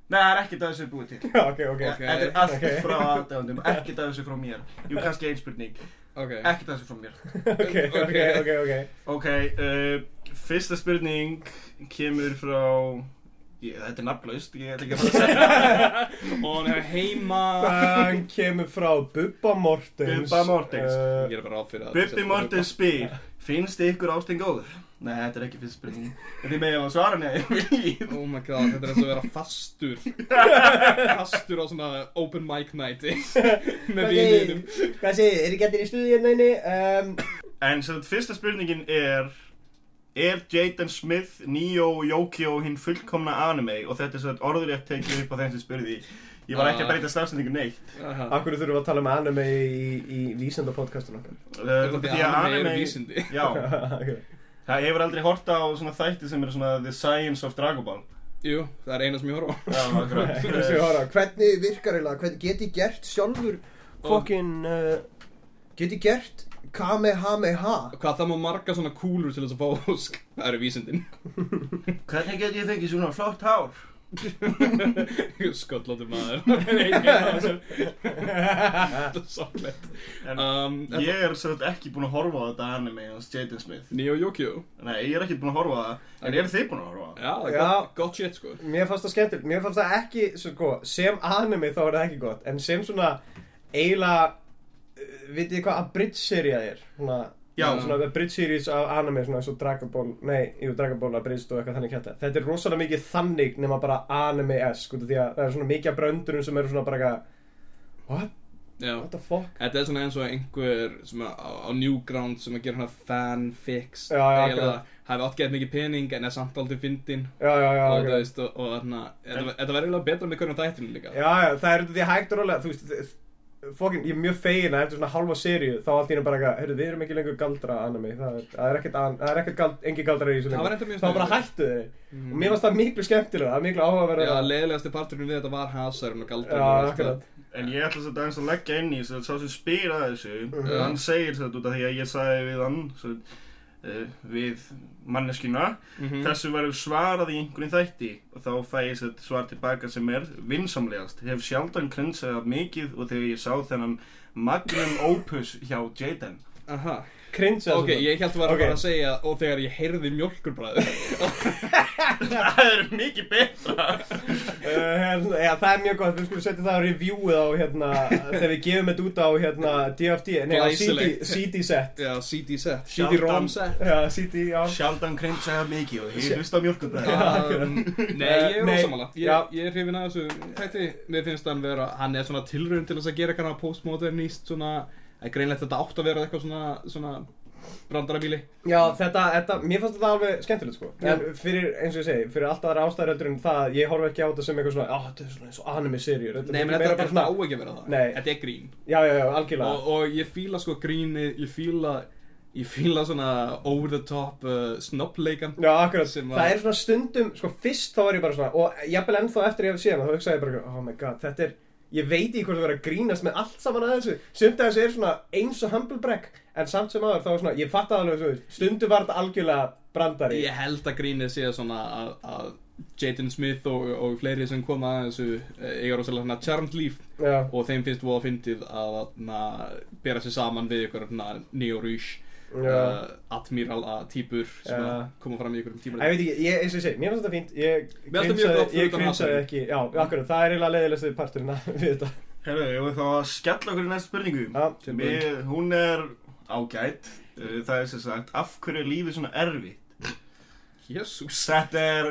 Nei, það er ekkert af þessu búið til.
já, ok, ok.
Ok.
Þetta er allt
ok.
frá aðdáðandum, ekkert af þessu frá mér. Jú, kannski ein spurning,
Ok
ekkert af þessu frá mér.
Ok, ok, ok, ok.
Ok, uh, fyrsta spurning kemur frá... Ég, þetta er nafnlaust, ég ætla ekki að fara að segja.
Og hann er heima
Hann kemur frá Bubba Mortens.
Bubba Mortens.
Ég
Uh,
er bara átt fyrir að
Bubbi Mortens spyr, finnst þið ykkur ástin góður? Nei, þetta er ekki fyrsta spurning. En þið megið að svara neði, viljið.
Oh my god, þetta er eins og að vera fastur Fastur á svona open mic night Með vininum
Hvað segir, er ekki allir í stuðið hérna inni? Um,
En sem sagt, fyrsta spurningin er Er Jaden Smith, Neo og Yokio hinn fullkomna anime og þetta er svo orðurétt tekið upp á þeim sem spurði Ég var ekki að breyta stafsendingu neitt
Aha.
Akkur þurfum við að tala um anime í, í vísenda podcastun okkar.
uh,
Þetta er því að anime eru vísindi
Já,
okay.
Það hefur aldrei hort á svona þætti sem eru svona The Science of Dragon Ball.
Jú, það er eina sem ég horfa á.
Já, akkurat
Þessi
uh,
hóra, hvernig virkar eiginlega, hvernig get ég gert sjálfur fokkin, uh, get ég gert kamehameha?
Hvað það má marga svona kúlur til þess að fá ósk? Það eru vísindin.
Hvernig get ég fengið svona flott hár?
Sköllóttur maður. Það er
En
um,
ég er svo ekki búinn að horfa á þetta anime hans Jaden Smith.
Neo Yokio?
Nei, ég er ekki búinn að horfa á það En eru þið búinn að horfa á það?
Já, það er gott, gott shit sko.
Mér fannst það skemmtilegt, mér fannst það ekki, sko, sem anime þá er það ekki gott, en sem svona eiginlega, uh, vitið hvað abridge seria er? Svona. Svona abridge series af anime, svona eins og Dragon Ball, nei, jú, Dragon Ball abridged og eitthvað þannig kæta. Þetta er rosalega mikið þannig nema bara anime-esk, því að það er svona mikið af bröndurum sem eru svona bara eitthvað, what?
Já
What the fuck?
Þetta er svona eins og einhver sem að, á, á Newground sem að gera hérna
já,
eiginlega
akkurat.
hafi átt gett mikið pening en er samt aldrei fyndin
Já, já, já,
og þú veist og, og þarna þetta þetta verður eiginlega betra með hvernig þættinu líka
Já, já, það er af því að hægt og rólega, þú veist, fokkin, ég er mjög fegin að eftir svona halva seríu þá allt í henni bara eitthvað, heyrðu, við erum ekki lengur galdra anime, það er, það er ekkert, an, það er ekkert gald, engin galdra í þessu
Það var
lengur.
enda mjög
Það var bara hættu þeir. Og mér fannst það miklu skemmtilega, það er miklu áhugaverða.
Já, leiðilegasti parturinn við þetta var hasarinn og
akkurat.
En ég ætla þetta aðeins að leggja inn í þess að sá sem spyr að þessu
Mhm.
Hann segir þetta út af því að ég sagði við hann svo, við manneskina
Mhm.
þessu verður svarað í einhverjum þætti og þá fæ ég svar tilbaka sem er vinsamlegast hef sjaldan krinsað mikið og þegar ég sá þennan magnum opus hjá Jaden
Aha.
Cringe
Ok, ég held að vera
Ok.
bara að segja og þegar ég heyrði mjölkurbræður
það er mikið betra.
Uh, hérna, já, það er mjög gott, við skulum setja það á reviewið á hérna, þegar við gefum þetta út á hérna, DFD, nei á CD. CD set.
Já, CD set. CD-ROM set.
Já, CD, já.
Sjaldan krinsað mikið og ég hlust á mjölkubræði
um, Nei, ég er
Nei,
ósamála ég, ég er hrifin að þessu Þetta, mér finnst hann vera Hann er svona tilraun til þess að gera eitthvað postmodernist Svona, að greinlegt þetta átt að vera eitthvað svona Svona brandarabíli.
Já, þetta, þetta, mér fannst þetta alveg skemmtilegt sko. En fyrir, eins og ég segi, fyrir allt aðra ástæður heldur en það Ég horf ekki á þetta sem eitthvað svona, á, þetta er svona eins og anime serjur
Nei, menn þetta, þetta á ekki að vera það.
Nei.
Þetta er grín.
Já, já, já, algjörlega.
Og, og ég fíla sko grínið Ég fíla Ég fíla svona over the top uh, snobbleikan
Já, akkurat, það er svona stundum, sko fyrst þá var ég bara svona Og jafnvel ennþá eftir ég hef séð hana, þá hugsaði ég bara Oh my god, þetta er, ég veit ekki hvort það verið að grínast með allt saman að þessu. Sumt að þessu er svona eins og humble brag En samt sem aður, þá var svona, ég fatt alveg svo Stundum var þetta algjörlega brandari.
Ég held að grínið sé svona að, að Jaden Smith og, og fleiri sem koma að þessu eh, eiga rosalega svona charmed líf.
Já,
og þeim finnst þú að fyndið að na, bera sér saman við ykkur na, Neo Rouge
já.
Uh, admirala típur sem að koma fram í
Ég
tíma
veit ekki, ég, eins og ég segi, mér finnst þetta fínt. Ég
Mér
ég cringeaði
hassinn.
ekki. Já, akkurat, það er eiginlega leiðilegstu parturinn að- við þetta.
Herru, ég vil þá að skella okkur í næstu spurningu?
Já,
Við, hún er ágætt Uh, Það er sem sagt, af hverju er lífið svona erfi?
Jésús
Þetta er,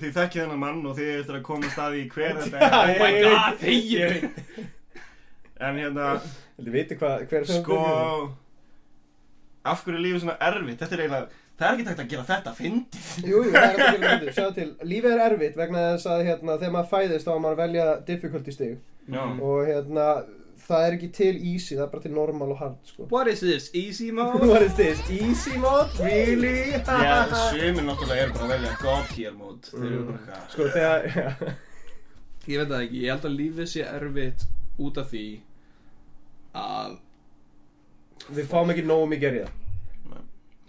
þið þekkið þennan mann og þið eftir að koma stað í hver þetta er.
ég-
my
ég
god.
Ég veit,
En hérna,
Þið viti hvað, hver sem
sko Af hverju er lífið svona erfitt? Þetta er eiginlega, það er ekki takt að gera þetta fyndið
Jú, jú, það er ekki að gera þetta Sjáðu til, lífið er erfitt vegna þess að hérna, þegar maður fæðist þá maður að velja difficulty stig
Já,
og hérna, það er ekki til easy, það er bara til normal og hard sko.
What is this, easy mode?
What is this? Easy mode? Really?
Já, sömur náttúrulega eru bara að velja God tier mode Þeir eru bara eitthvað
Sko þegar, já,
Ég veit það ekki, ég held að lífið sé erfitt út af því að
við fáum ekki nógu mikið að ríða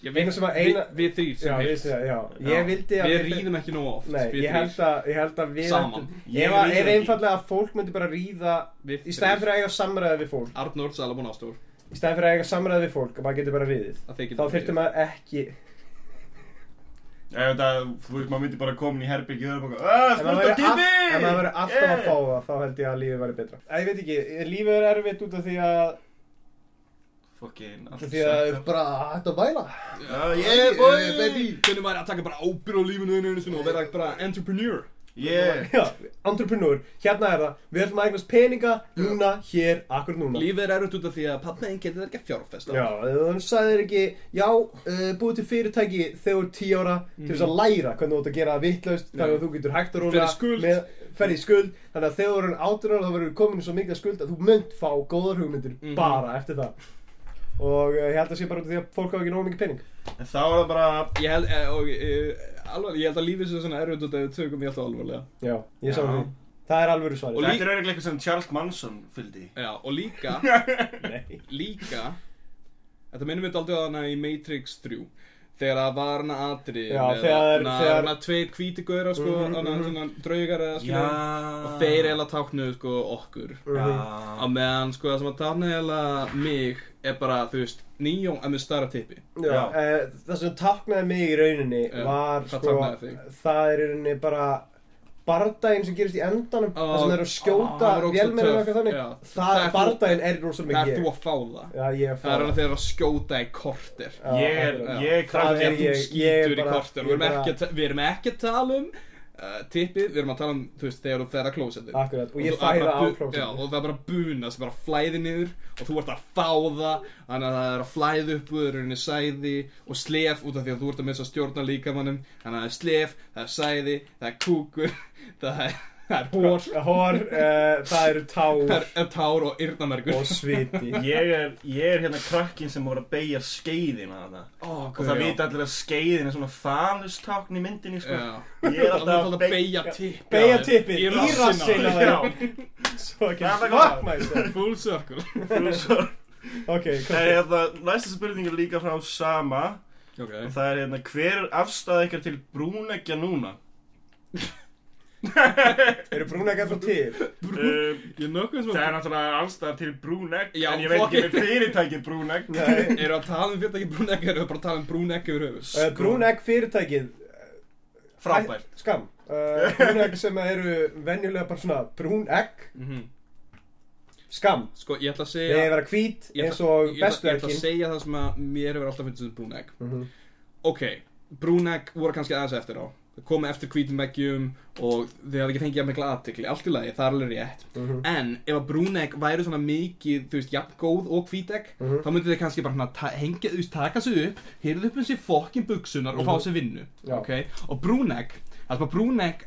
ég
Eina sem að eina-
við, við þrýr
Já,
sem
við,
heilt
já, já,
Já.
ég vildi að
Við ríðum ekki nóg oft.
Nei,
við
ég held, að, ég held að við
Saman.
ættum-
Ég
að-
ekki.
einfallega að fólk myndi bara ríða
Við
Í stæðan fyrir að eiga samræði við fólk.
Arnór Salomón Ástór
Í stæðan fyrir að eiga samræði við fólk og maður getur bara ríðið
að
Þá þurfti maður ekki
Ef þetta, þú veist, maður myndi bara komin í herbyggju og bara spurt á
væri all-
tími!
ef maður verið alltaf að fá það Þá held ég að lífið væri betra. Ég veit ekki, lífið er erfitt út af því að Af Því að bara hægt að væla.
Já, yeah, boy!
Hvernig væri að taka bara ábyrð á lífinu þínu og vera bara entrepreneur?
Yeah!
Já, entrepreneur, hérna er það. Við ætlum að eignast peninga, núna, hér, akkur núna.
Lífið er erfitt út af því að pappa einn getur ekki að fjárfesta.
Já, þannig sagði þér ekki Já, uh, búið til fyrirtæki þegar þú er 10 ára Til þess að læra hvernig þú átt að gera það vitlaust Þannig að þú getur hægt að róla
Fer í skuld.
Þannig að þegar þú eru 18 ára þá verður komin í svo mikið skuld Að þú munt fá góðar hugmyndir
Mhm.
bara eftir það Og uh, ég held að sé bara út af því að fólk hafa ekki nógu mikið pening.
En þá er það bara
Ég held, eh, og, eh, alveg, ég held að lífið sé svona erfitt út af því að við tökum því alltaf alvarlega.
Já, ég sá því. Það er alvöru svari
Og
Þetta er eiginlega eitthvað sem Charles Manson fylgdi
Já, og líka,
Nei.
líka Þetta minnum við aldrei á hana í Matrix 3 Þegar það var hana atri
Já, þegar-
hana, tveir hvíti gauðra sko,
Mhm, mhm.
svona draugar eða skilja Og þeir eiginlega táknuðu sko okkur.
Já.
Á meðan sko það sem að tákna eiginlega mig er bara, þú veist, nýjón en með starra tippi.
Já. uh, það sem taknaði mig í rauninni var
hvað
sko, það er í rauninni bara bardaginn sem gerist í endanum
Ó,
það sem er að skjóta
ógeðslega
vélmennum og eitthvað þannig.
Já.
það,
Það
bardaginn er rosalega
Það er þú að fá það.
Já, er
Það er alveg þegar að skjóta í korter.
Já,
Ég er,
akkurat.
ég er
Það
kraftur
er
Þú
ég-
skýtur í að ta- við erum ekki að tala um uh, tippið, við erum að tala um, þú veist, þegar þú fer að klósettið
Akkurat, og ég færa
bara
á klósettið.
Já, og það er bara buna sem bara flæði niður og þú ert að fá það þannig að það er að flæði upp úr rauninni sæði og slef út af því að þú ert að missa stjórna líkamannum þannig að það er slef, það er sæði, það er kúkur það er, það er hór
Hór, uh, það eru tár.
Það er tár og yrnamergur
og sviti.
Ég er, ég er hérna krakkin sem voru að beigja skeiðina þarna.
Ó,
Og það vita allir að skeiðin er svona fanustákn í myndinni sko. Ég er
það
alltaf
er að beigja
Beigja tippið
í
þeim Svo ekki
það er
myself.
Full circle.
Þú svo
Ok,
Nei,
hvað
hérna, næsta spurning er líka frá Sama.
Ok.
Og það er hérna hver er afstæða ykkar til brúneggja núna
Eru brúneggar svo til?
um,
Ég er nokkuð
það er náttúrulega allstæða til brúnegg
Já,
en ég veit ekki með fyrirtækið brúnegg.
Nei.
Eru að tala um fyrirtæki brúnegg Eru að bara tala um brúnegg yfir höfuð.
Uh, Brúnegg fyrirtækið
frábært
Æ, Skam Brúnegg sem eru venjulega bara svona brúnegg
Mhm.
Skam
Sko, ég ætla að segja
vera hvít
ég
eins
ætla-
og
ég ætla-
bestu
Ég ætla að segja það sem að mér hefur alltaf finnst sem brúnegg.
Mhm.
Ok, brúnegg voru kannski aðeins eftir á Komu eftir hvítum veggjum og þau hafa ekki fengið að mikla aðtekli Allt í lagi, það er alveg rétt
Mhm.
En ef að brúnegg væri svona mikið, þú veist, jafn góð og hvítegg
Mhm.
Þá myndu þau kannski bara hengja, þú veist, taka sig upp Hyrðu upp um sér fokkin buksunar og fá sér vinnu
Mhm. Já.
Ok, og brúnegg Það er bara brúnegg,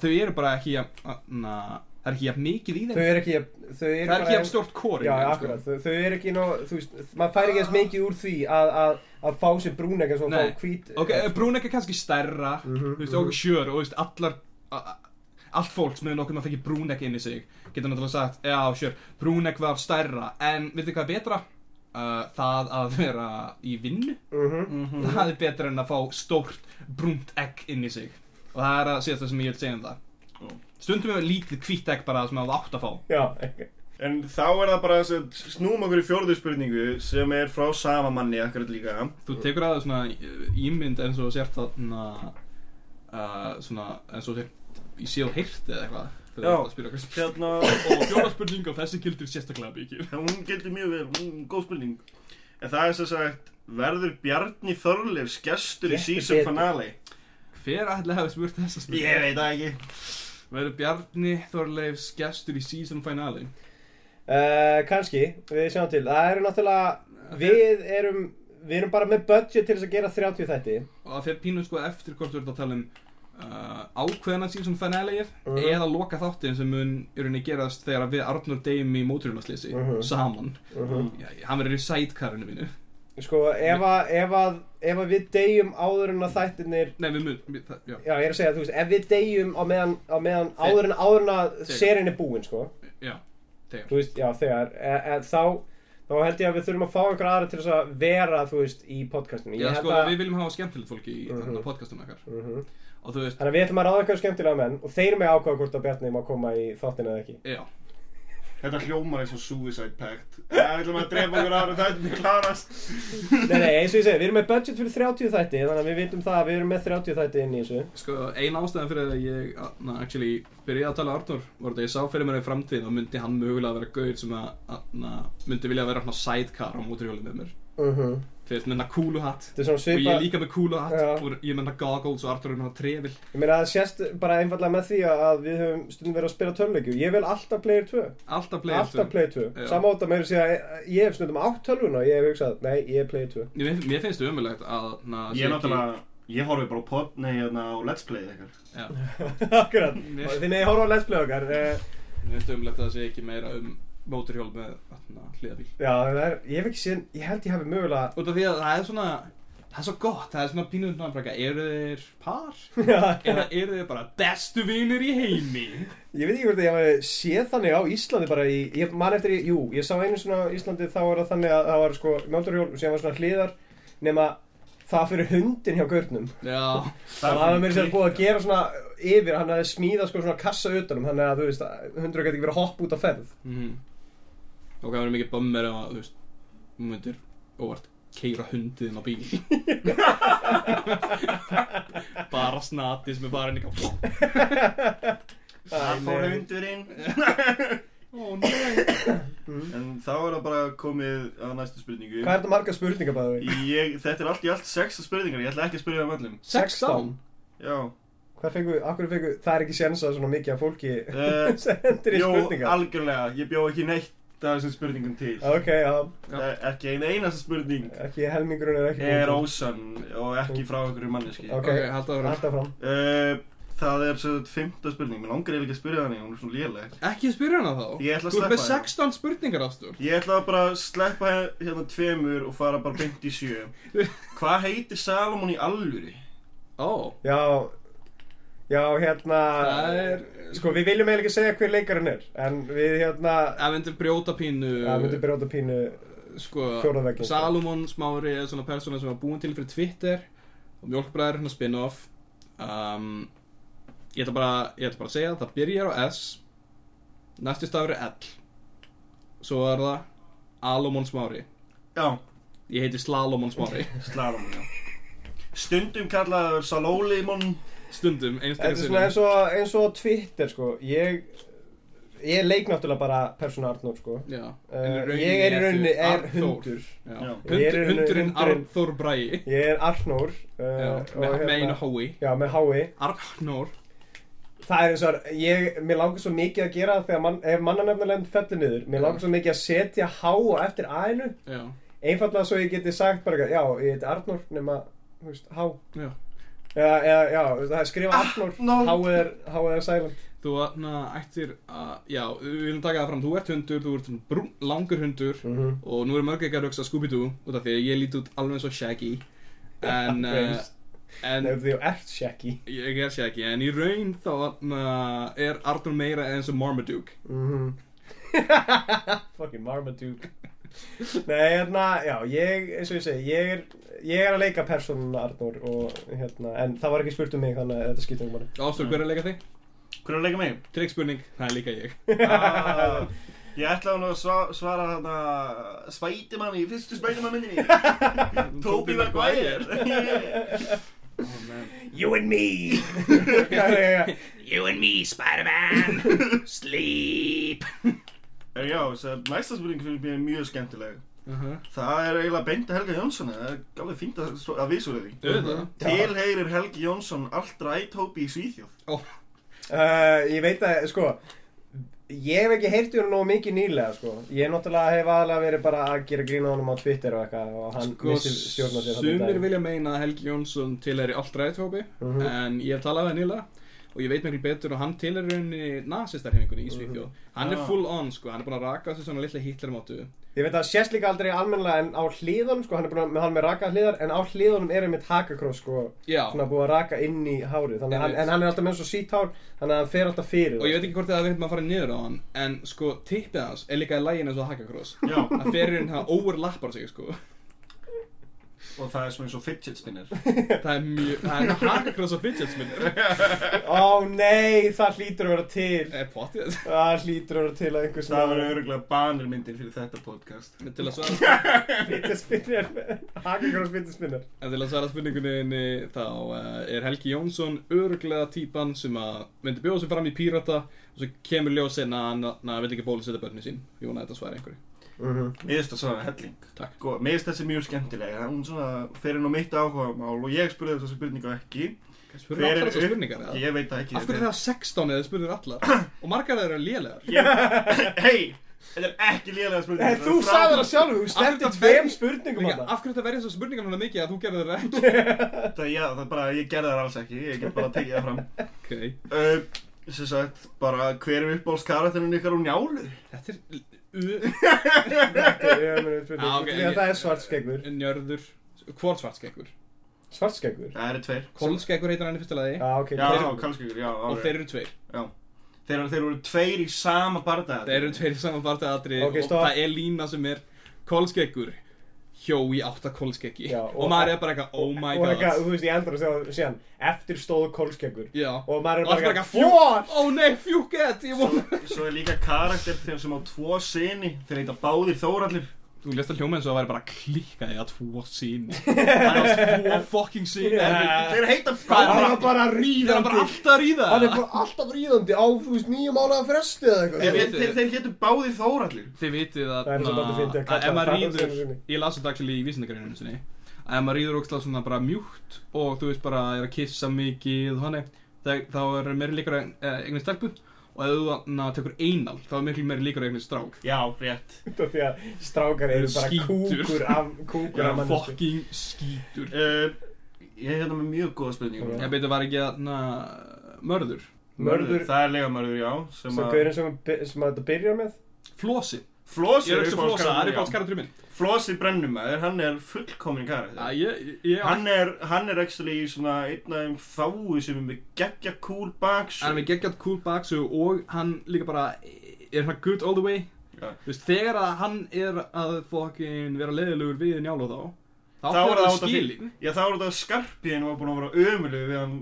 þau eru bara ekki jafn, aðna, Það er ekki jafn mikið í þeim.
Þau
er ekki jafn stort kóri
Já, akkurat, þau, þau eru ekki ná, þú veist, maður fær ekki eins mikið úr því að, að, að fá sér að
Nei.
fá hvít
Ok, brúnegg er kannski stærra
Mhm,
Þú veist, og sjör, og þú veist, allar Allt fólk sem hefur nokkuð að fekki brúnegg inn í sig Getur náttúrulega sagt, já, sjör Brúnegg var stærra, en veitir hvað er betra? Uh, það að vera í vinnu.
Mhm.
Það er betra en að fá stórt brúnt egg inn í sig. Og það er að síðast það sem ég vil segja um það Stundum hefur lítið hvítt egg bara sem það átt að fá
Já, ekki
En þá er það bara að snúma okkur í fjórðu spurningu sem er frá sama manni akkurat líka
Þú tekur að það svona ímynd eins og sért þarna uh, Svona eins og sért í séð og heyrt eða eitthvað Þegar
Já.
þú ert að spyrja okkur
Hérna,
Og fjóra spurning og þessi gildur sérstaklega mikið
hún getur mjög vel, hún, góð spurning En það er sem sagt, verður Bjarni Þorleifs gestur í season finale?
Hver ætli hafi spurt þessa spurning?
Ég veit það ekki
Verður Bjarni Þorleifs gestur í season finale?
uh, Kanski, við sjáum til Það eru náttúrulega Við erum Við erum bara með budget til þess að gera 30 þætti
Og það fer pínu sko eftir hvort þú ert að tala um uh, ákveðna season finale
Mhm.
eða loka þáttin sem mun í rauninni gerast þegar við Arnur deyjum í móturhjólaslýsi
Mhm.
saman
Mhm.
Já, hann verður í sidecarinu mínu
Sko, ef að, ef að, ef að við deyjum áður en að þættirnir
Nei, við mun, já,
Já, ég er að segja, þú veist, ef við deyjum á meðan, á meðan áður en, áður en að serien er búin, sko.
Já, þegar.
Þú veist, já, þegar, e, e, þá, þá held ég að við þurfum að fá einhver aðra til þess að vera, þú veist, í podcastinu.
Já, sko, við viljum hafa skemmtilegt fólki í mm
Mhm.
podcastum okkar.
Mhm.
Og þú veist,
Þannig að við ætlum að ráða eitthvað skemmtilega menn og þeir með ákvaða hvort að Bjarni má koma í þáttinu eða ekki.
Já
Þetta hljómar eins og Suicide Pact. Það ætlum að drepa okkur ára þetta er klarast
Nei, nei, eins og ég segi, við erum með budget fyrir 30 þætti þannig að við vitum það að við erum með 30 þætti inn í þessu.
Sko, ein ástæðan fyrir að ég, na, actually, byrjaði að tala Arnur var þetta að ég sá fyrir mér í framtíð og myndi hann mögulega vera gaur sem að, na, myndi vilja vera svona sidecar á móturhjólið með mér.
Uh -huh.
Þú veist, með hérna kúlu hatt.
Þetta svona
og ég er líka með kúlu hatt.
Já.
og ég er með hérna goggles og Arnur er með hérna trefil.
Ég meina það sést bara einfallega með því að við höfum stundum verið að spila tölvleikju Ég vil alltaf player 2
Alltaf player
Alltaf player 2
Já.
Sammáta meira sé að ég hef stundum átt tölvuna og ég hef hugsað, nei, ég er player 2
Mér, mér finnst það umulegt að na,
Ég er náttúrulega, ég horfi bara á pod, nei, hérna á Let's Play
Akkurat, þið með ég horfa á Let's Play okkar eh,
mér finnst það umulegt að það sé ekki meira um móturhjól með hliðabíl.
Já, það er, ég hef ekki séð, ég held ég hafi mögulega
Út af því að það er svona Það er svo gott, það er svona pínuð náttúrulega Eru þeir par? Eða eru þeir bara bestu vinir í heimi?
Ég veit ekki hvort að ég hafi séð þannig á Íslandi bara í, ég man eftir jú, ég sá einu svona Íslandi þá var það þannig að það var sko mjöldarhjól sem var svona hliðar nema það fyrir hundin hjá gaurnum.
Já
Það hafði mér sér búið að gera svona yfir, hann hafði smíðað sko svona kassa utanum þannig að þú veist, hundur geti ekki verið að hoppa út á ferð.
Mm Og hvað verður mikið bömmir að, þú veist Þú myndir óvart keira hundiðin á bíl. Bara snati sem er farin
Það fór hundurinn.
Ó nei.
En þá er það bara komið að næstu spurningu.
Hvað er þetta marga spurningar bæði?
ég, Þetta er allt í allt sex spurningar, ég ætla ekki að spyrja um öllum.
16
Já.
Hvað fengu, akkur fengu, það er ekki séns að svona mikið af fólki
uh,
sendir í
Jó,
spurningar?
algjörlega, ég bjó ekki neitt af þessum spurningum til.
Ok, já,
Já.
Eh, Ekki ein einasta spurning.
Ekki helmingurinn er ekki
er ósann og ekki frá einhverju manneski
Ok,
Ok, haltu áfram.
alltaf fram
uh, Það er svo þetta fymta spurning. Mér langar eiginlega ekki að spyrja þannig, hún er svona léleg.
Ekki spyrja hana þá?
Ég ætla að
Þú ert með
sleppa henni.
16 spurningar ástur
Ég ætla bara að sleppa he- hérna tveimur og fara bara beint í sjö. Hvað heitir Salomon í alvöru?
Ó.
Já, já, hérna
Það er
Sko, við viljum eiginlega ekki segja hver leikarinn er En við, hérna
Það myndir brjóta pínu
Það myndi brjóta pínu
sko,
Fjórða vegginn, sko.
Salomon Smári er svona persóna sem var búin til fyrir Twitter og Mjólkbræður er hérna spin-off. Um, ég ætla bara ég ætla bara að segja að það byrjar á S næsti stafur er L. Svo er það Alomon Smári.
Já,
ég heiti Slalomon Smári.
Slalom, já. Stundum kallaður Salólimon
stundum,
er svona eins og, eins og Twitter sko. Ég Ég leik náttúrulega bara persónu Arnór sko.
Já,
uh, Ég er í rauninni er hundur. Er
hundurinn
hundurinn-
Arnþór Bræi
Ég er Arnór uh,
með,
hérna-
með einu hái
Já, með hái
Arnór.
Það er eins og ég, mér langar svo mikið að gera þegar mann, ef mannanefnilegnd fellur niður. Mér langar svo mikið að setja há og eftir aðinu
Já,
Einfallega svo ég geti sagt bara Já, ég heiti Arnór nema, þú veist, há
já
Já, þú veist, það er skrifa Arnór
Arnór.
Há er, silent?
Þú ættir að, já, við viljum taka það fram, þú ert hundur, þú ert brún, langur hundur.
Mhm.
og nú er mörg ekki að hugsa Scooby-Doo út af því að ég líti út alveg eins og Shaggy. En, uh,
Veist.
en
Nei, þú ert Shaggy.
Ég er Shaggy, en í raun þá na, er Arthur meira eins og Marmaduke.
Mhm. Fucking Marmaduke Nei, hérna, já, ég, eins og ég segi, ég er, ég er að leika persónuna Arnór og, hérna, en það var ekki spurt um mig, þannig að þetta skýtum bara.
Ástur, hver er að leika þig?
Hver er að leika mig?
Trikkspurning, það er líka ég.
Ah, Ég ætlaði nú að sva svara þarna Spætimann í fyrstu Spætimann myndinni Toby Maguire.
You and me!
You and me, Spider-Man. Sleep
já, þess að næsta spurning fyrir mér er mjög skemmtileg.
Uh -huh.
Það er eiginlega beint að Helga Jónsson Það er alveg fínt að, að því
Auðvitað.
Tilheyrir Helgi Jónsson alltaf Toby í Svíþjóð?
Uh, ég veit að, sko, ég hef ekki heyrt í hún nógu mikið nýlega, sko. Ég náttúrulega hef aðalega verið bara að gera grína honum á Twitter og eitthvað og hann
Sko,
missi stjórna sér þarna í
sumir
dag.
vilja meina að Helgi Jónsson tilheri allt ræðtópi
Mhm.
en ég hef talað við hann nýlega og ég veit miklu betur og hann tilheri rauninni nasistarhefingunni í Svíþjóð. Hann er full on sko, hann er búin að raka þessu svona litla Hitlermáttu.
Ég veit að það sést líka aldrei almennilega en á hliðunum, sko, hann er búin að, með hann með raka hliðar, en á hliðunum er einmitt hakakross, sko,
já,
svona búið að raka inn í hárið, þannig að hann, en hann er alltaf með svo sítt hár, þannig að hann fer alltaf fyrir
og ég veit ekki hvort það veit maður að fara niður á hann en sko, tippið hans er líka í lægin eins og Hakakross.
Já,
það ferir hann, overlappar sig sko
og það er svona eins og fidget spinner
það er mjög, það er Hakakross og fidget spinner
Ó nei, það hlýtur að vera til.
Er pottið
Það hlýtur að vera til að einhver
Það verður öruglega banirmyndir fyrir þetta podcast.
Til að svara
Fittispinnir Hakakross fittispinnir
En til að svara spurningunni þá uh, er Helgi Jónsson öruglega típan sem að myndi bjóða sig fram í pírata og svo kemur ljósinn að hann na, vil ekki bólusetta börni sín. Ég vona að þetta sværi einhverju.
Mér finnst það svona helling
Takk.
Sko, Mér finnst þessi mjög skemmtilega Hún svona fer inn á mitt áhuga mál og ég spurði þessa spurningu ekki
Spurðu
Hver er
allar þessar
upp-
spurningar eða?
Ég veit það ekki
Af hverju það 16 eða spurður allar? og margar þeirra lélegar.
er- Hei, þetta er ekki lélega spurning
Nei, þú sagði það sjálf, þú
hverju
tveim
það
spurningum
Líka,
hana
af hverju þetta verið þessar spurningar núna mikið að þú gerði þeirra ekki?
Það, já, það er bara, ég gerði það alls ekki Ég get bara tekið það fram
ok.
uh, Sem sagt, bara hver er uppbólskarakterinn ykkar úr njálu?
Þetta er Já,
það er svartskeggur
njörður. Hvort svartskeggur?
Svartskeggur?
Það eru tveir
Kolskeggur heitir hann í fyrsta lagi.
Já, ok
Já,
þeir-
já
Og
alveg.
þeir eru tveir.
Þeir, þeir eru tveir í sama barða
Það eru tveir saman barndagатri
Ok,
og
stopp.
það er lína sem er kolskeggur hjó í átta kolskeggi
Já,
og,
og-
maður er bara eitthvað oh my
Og
god.
eitthvað, þú veist, ég endur að segja síðan Eftir stóðu kólskeggur Og maður er
Og
bara eitthvað
eitthvað ó nei fjúkett ég vona
Svo er líka karakter þegar sem á tvo sinni Þeir heita báðir Þórallir
Þú lést að hljóma eins og það væri bara klikkaði að tvo sín Það er tvo fucking sín
Já.
Það
Þeir heita
er
Hann
báðir
er bara
er
ríðandi
bara alltaf að ríða.
Hann er bara alltaf ríðandi á, þú veist, nýju mánuða fresti eða eitthvað.
Þeir, þeir, þeir, þeir hétu báðir Þórallir.
Þið vitið að,
Það er að
að ef maður
það
ríður. Ég las þetta actually í vísindagreininu sinni að ef maður ríður ógstlega svona bara mjúkt og þú veist bara er að kissa mikið þá, er meiri líkur að stelpu og ef þú na, tekur einal þá er miklu meiri líkur að eignin strák.
Já, rétt.
Af því að strákar eru bara
Skítur.
kúkur af kúkur
Já,
af manneski
fucking skítur.
Uh, Ég er hérna með mjög góða spurningu.
Ég beitur var ekki að mörður?
Mörður?
Það er legamörður, já Sem
sem
að
gaurin sem, sem að þetta byrjar með?
Flosi.
Flósi
Ég er ekki flosa, það er alls karakterinn minn
Flósi brennumæður, hann er fullkomin karakter Hann er, hann er actually svona einn af þeim fáu sem er með geggja cool baksu
Hann er með geggjart cool baksu og hann líka bara er hann good all the way
Já.
Þú veist, þegar að hann er að fokkin vera leiðilegur við njál og þá þá fyrir
það
skilin
Já, þá er þetta skarpiðin var búin að vera ömulug við hann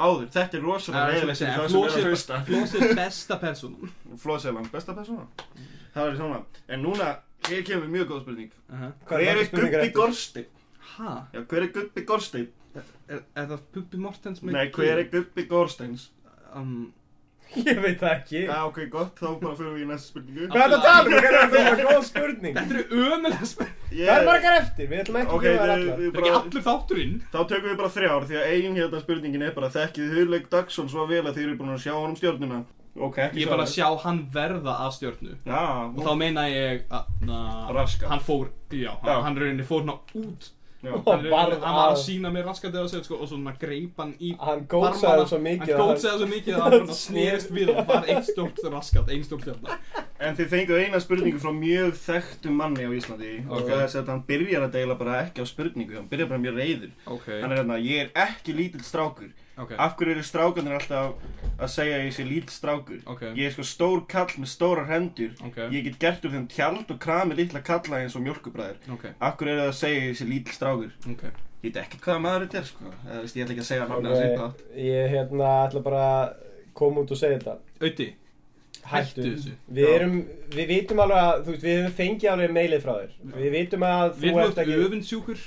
áður. Þetta er rosalega reyðilegt fyrir það sem er að hlusta.
Flós er besta persónan
Floss er langt besta persóna. Það er svona. En núna, hér kemur mjög góð spurning.
uh
Hver er Gubbi? Gorstein?
Hæ?
Já, hver er Gubbi Gorstein?
Er, er það Puppi Mortens með
Nei, hver er Gubbi Gorsteins?
um,
Ég veit það ekki
Já, ok, gott, þá bara fyrir við í næsta spurningu.
Hvað er þetta að tala um? Hvað er þetta að góð spurning?
Þetta eru ömulega spurning
Ég-
Hvað er margar eftir? Við ætlum ekki
Ok,
að
við,
allar
Það er ekki
bara,
allur þátturinn
þá tökum við bara þrjár því að ein hérna spurningin er bara þekkið Hurleik Dagsson svo vel að þið eru búin að sjá honum stjórnuna Ok, ekki
Ég er bara að sjá hann verða að stjörnu.
Já,
Og þá meina ég að. Hann fór, já, hann, hann rauninni fór hann út. Hann, rauninni, hann var að sína mér raskandi á sig sko, Og svona greip hann í
Hann
barmana.
svo mikið
Hann
að hann-
gótsaði svo mikið að hann snerist við Og var eitt stórt raskat, ein stórt stjörna
En þið fenguð eina spurningu frá mjög þekktum manni á Íslandi. Og það er þess að hann byrjar að deila bara ekki á spurningu hann byrjar bara mjög reyður
Ok,
hann er hérna, ég er ekki lítill strákur
ok.
Af hverju eru strákarnir alltaf að segja að ég sé lítill strákur?
Ok.
ég er sko stór kall með stórar hendur.
Ok.
ég get gert úr þeim tjald og krami litla kalla eins og mjölkubræður
Ok,
af hverju eru það að segja að ég sé lítill strákur? Ég veit ekkert hvaða maður þetta er sko. Eða veist ég ætla ekki að segja nafnið hans eitthvað
Ok, Ég hérna ætla bara að koma út og segja þetta.
Auði, hættu. Þessu.
Við erum, við vitum alveg að, þú veist, við hefum fengið alveg mailið frá þér. Við vitum að
Við
þú
erum
ert ekki
öfundsjúkur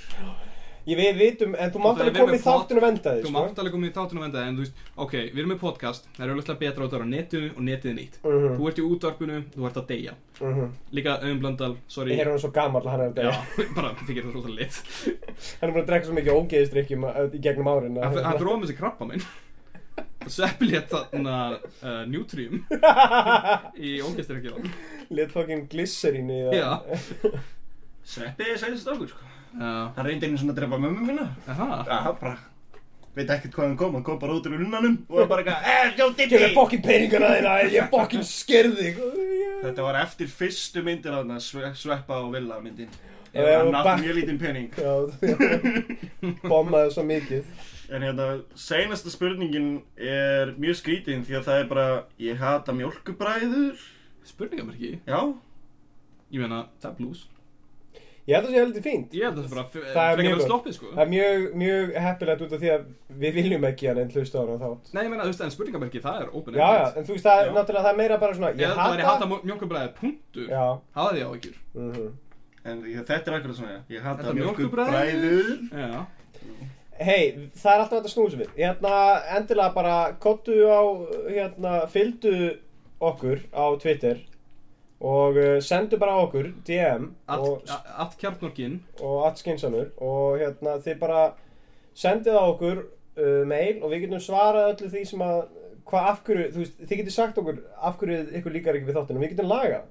Ég við vitum, en þú mátt
það er
alveg koma í þáttun og venda þig,
Þú
sko.
mátt alveg koma í þáttun og venda En þú veist, ok, við erum með podcast Það er auðvitað betra á þetta á netinu og netið er nýtt.
Mhm,
Þú ert í útvarpinu, þú ert að deyja.
Mhm.
Líka Auðun Blöndal, sorry.
Ég er hann svo gammal, hann er
Já,
að
bara þykir það rosalega lit.
Hann er búin að drekka svo mikið ógeðistrykjum í gegnum árin að-
Hann dróði með sér krabba minn. Sveppi létt þarna uh, Nutrium Í ógæstirkjölan
Lit fucking glycerín í það.
Já.
Sveppi er sæðist strákur sko.
Já,
hann reyndi einu svona að drepa mömmu mína. Hann bara veit ekkert hvað hann kom, hann kom bara út úr unnanum og var bara eitthvað, eh, sjá
Gefur
Dippi
fokkin peningana þína, ég fokkin skerði
Þetta var eftir fyrstu myndir þarna, sve, Sveppa og Villa myndin. Hann
og
átti
back-
mjög lítinn pening.
Bommaði svo mikið.
En hérna, seinasta spurningin er mjög skrítin því að það er bara Ég hata mjólkubræður
Spurningamerki
Já,
Ég meina, það er blues
Ég held að það sé heldur fínt.
Ég held að það er bara
Það er
frekar að sloppið sko.
Það er mjög, mjög heppilegt út af því að við viljum ekki hann en hlusta á hann þátt.
Nei, ég meina, þú veist, en spurningamerki, það er open
Já, já, en þú veist, það er náttúrulega, það er meira bara svona
Ég að það væri hata mjölkubræði punktur. Hafa því á ekki
mhm.
En ég, þetta er akkurat svona Ég hata
Þetta Já.
Hei, það er alltaf snúa sig við. Hérna, endilega bara kottu á, hérna, fylgdu okkur á Twitter og uh, sendu bara á okkur DM og,
Allt allt kjarnorkin.
og allt skinsamur og hérna, þið bara sendið á okkur uh, mail og við getum svarað öllu því sem að hvað af hverju, þú veist, þið getur sagt okkur af hverju ykkur líkar ekki við þáttinu, við getum lagað.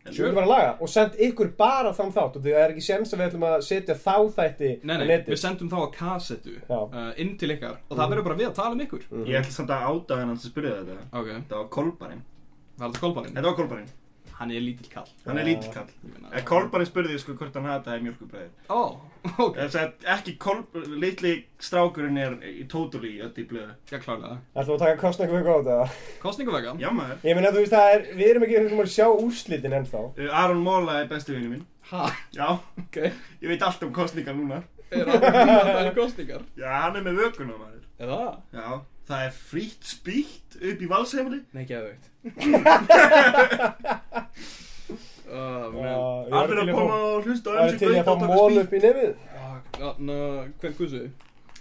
Við getum bara lagað og send ykkur bara þann þátt og það er ekki séns að við ætlum að setja þá þætti
Nei, nei, við sendum þá að kassettu
Já.
uh, inn til ykkar og það verður bara við að tala um ykkur.
Ég ætla samt að áta hennan sem spurði þetta.
Ok,
Þetta var kolbarinn?
Þetta
var Kolbarinn
Hann er lítill kall.
Hann er lítill kall.
Ég meina-
En Kolbarinn spurði sko hvort hann hataði mjölkubræður
Ó, ok,
Þess að ekki kolb, litli strákurinn er í totally öll í blöðu.
Já klálega.
Ætlum við að taka kostningu fyrir góða? Þetta
Kostningavega
Já maður.
Ég meina þú veist það er, við erum ekki hérna að sjá úrslitin ennþá.
Uh, Aron Móla er besti vinnu minn.
Ha,
Já,
ok.
Ég veit allt um kostningar núna.
Er hann að það? Er kostningar?
Er
Er það?
Það er Allir
var
að
til
koma
að
og hlusta
var
MC
til að fá mól upp í nefið
að, hvern kusu?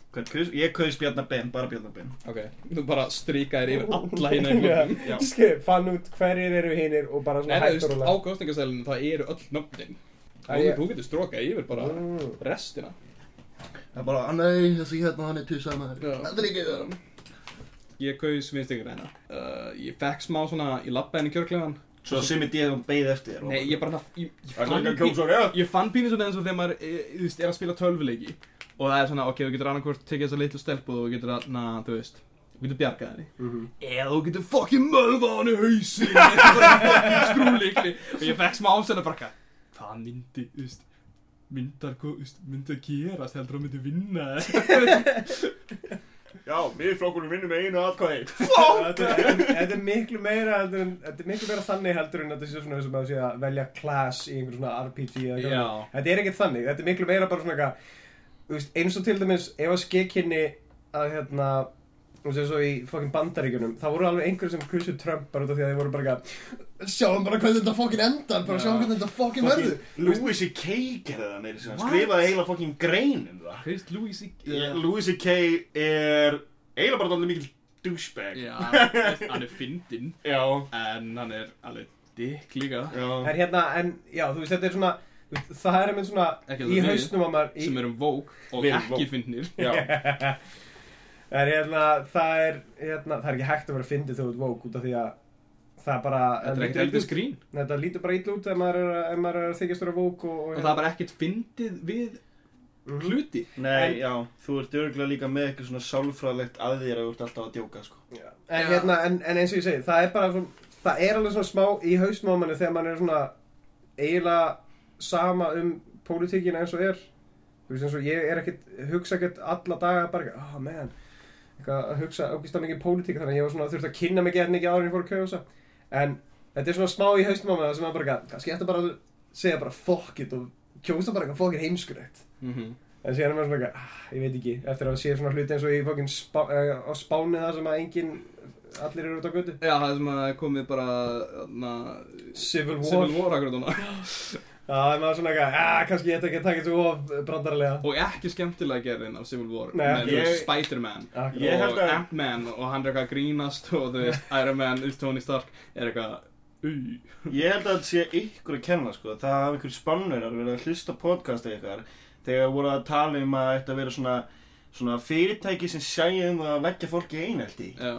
Hvern kaus? Ég kaus Bjarnar Ben, bara Bjarnar Ben
Ok, þú bara stríkaðir yfir alla
Já.
Skrif, fann út hverjir eru hinnir og bara svona
veist,
og
á kostningasælunum það eru öll nöfnin Þú, getur strókað yfir bara
Mm.
restina
Það er bara, "Ah, nei, þessi hérna, hann er
Já.
Þetta er ekki það
Ég kaus vinst ykkur reyna uh, Ég fekk smá svona, ég lappaði henni kjörklegan
Svo sem er ég að beið eftir þér
Nei, ég bara, ég, ég
Það er að kjósa rétt
Ég fann pínu svona eins og þegar maður e, þú veist, er að spila tölvuleiki. Og það er svona, ok, þú getur annarkvort tekið þessa litlu stelpu og þú getur að, na, þú veist Þú getur bjargað henni.
Mhm.
Eða þú getur fucking mölvað hann í hausin Fucking skrúleikli Og ég fekk smá ásenda bara eitthvað, Hvað myndi, þú veist Myndar, að gerast Heldur að myndi vinna
Já, miðflokkurinn vinnur með einu
Þetta er- þetta er miklu meira heldur en, þetta er miklu meira þannig heldur en þetta sé svona eins og maður sé að velja class í einhver svona RPG eða eitthvað. Þetta er ekkert þannig, þetta er miklu meira bara svona eitthvað þú veist, eins og til dæmis ef að skekkinni að hérna þú veist eins og í fokkin bandaríkjunum það voru alveg einhverjum sem kusu Trump bara út af því að þeir voru bara eitthvað sjáum bara hvernig þetta fokkin endar bara sjáum hvernig þetta fokkin verður
Louis C.K. gerði það meiri sem hann skrifaði heila fokkin grein um það
er Louis C.K.?
yeah. Louis C.K. er eiginlega bara alveg mikil douchebag
Já, hann er fyndinn
Já,
En hann er alveg dick líka
já.
en hérna, en já, þú veist, þetta er svona það er einmitt svona
Ekki
í
það
hausnum á maður í,
Sem erum vók og ekki fyndnir
já.
En hérna, það er, hérna, það er ekki hægt að vera fyndið þegar þú ert woke út af því að það er bara
Þetta er ekkert
út.
skrín
Þetta lítur bara ítl út ef maður er, ef maður er að þykjast vera woke og, og,
Og það er bara ekkert fyndið við
Mhm.
hluti
Nei,
En-
já, þú ert örgulega líka með eitthvað svona sálfræðilegt að þér að þú ert alltaf að djóka, sko.
En, hérna, en, en eins og ég segi, það er bara svona, það er alveg svona smá í manni þegar mann er svona eiginlega sama um pólitíkina eins og er Þú veist eins og ég er ekkert, hugsa ekkert alla daga bara ekki, oh man eitthvað að hugsa ógislega mikið pólitík þannig að ég var svona þurfti að kynna mig gett mikið áður en ég fór að kjósa en þetta er svona smá í hausnum á manni sem maður bara, eitthvað, kannski ég ætti bara að segja bara fuck it og kjósa bara eitthvað fucking heimskuregt
Mhm.
En síðan er maður svona eitthvað, ah, ég veit ekki, eftir að sé svona hluti eins og í fokkin spá, uh, spáni það sem að enginn, allir eru út á götu.
Já, það er sem að það er komið bara na,
Civil War.
Civil War
það er maður svona eitthvað, ah, kannski ég ætti ekki að taka þetta of brandarlega.
Og ekki skemmtilega gerðin af Civil War
Nei,
Með
ég-.
Spider-Man.
Ég held
Og
að-
Ant-Man Og hann er eitthvað að grínast Og þú veist, Iron Man, Tony Stark Er eitthvað Új
Ég held að þetta sé ykkur að kenna, sko Það hafa einhver spannurar verið að hlusta podcasta ykkar Þegar voru að tala um að þetta vera svona Svona fyrirtæki sem sæja um að leggja fólki í einelti
Já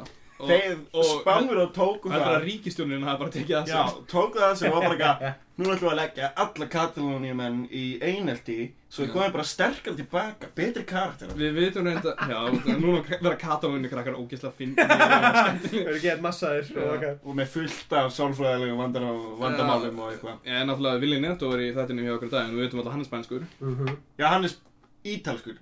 Þeir
og-
spannur og tóku
Það er
það.
bara ríkistjónin hafa bara tekið það
Já,
sem
tóku það sem var bara eitthvað Nú ætlum við að leggja alla katalóniumenn í einelti Svo við komum bara sterkar tilbaka, betri karakter
Við vitum reynda Já, núna vera katalóni krakkar ógeðslega finn
Það eru gett massaðir og.
Og með fullt af sálfræðilegum vandamálum, vandamálum og eitthvað.
Ég er náttúrulega Willi Neto er í þættinu hjá okkur dag En við veitum alltaf hann er spænskur.
Já, hann er ítalskur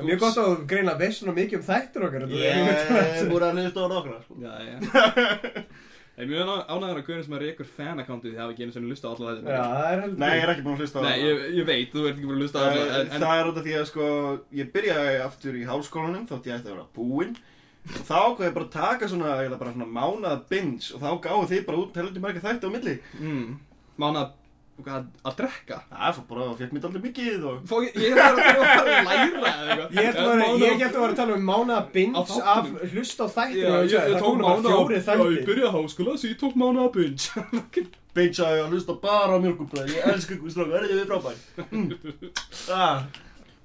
Mitt
Mjög gott að þú greina veist svona mikið um þættir okkar. er
Ég búið að hlusta á nokkra sko.
Ég er mjög ánægður að Guðurinn sem er ykkur fan-accountið Þið hafa ekki einu sinni lusta á alla þetta
Já, það er heldur.
Nei, ég er ekki búin að hlusta á
Nei, ég, ég veit, þú ert ekki búin að lusta á
Það það er út af því að sko Ég byrjaði aftur í háskólanum Þótt ég ætti að vera búinn Og þá ákveði ég bara að taka svona svona mánað binge Og þá gáðu þið bara út Heldur marga þætti á milli
mm, Mána að, að drekka?
Það fór bara fekk mér aldrei mikið og
Fó, ég, ég er bara að fara að læra eða eitthvað.
Ég held að vera- ég held að vera að tala um mánaða
Á
binge af hlust á þættir
Já, ég, ég tók mánu
fjóri
Já, ég
þættir.
byrjaði háskóla Svo ég tók mánu að binge.
Binge að ég að hlusta bara á mjölkubræði Ég elska ykkur stráka, er þetta við frábær mm. ah.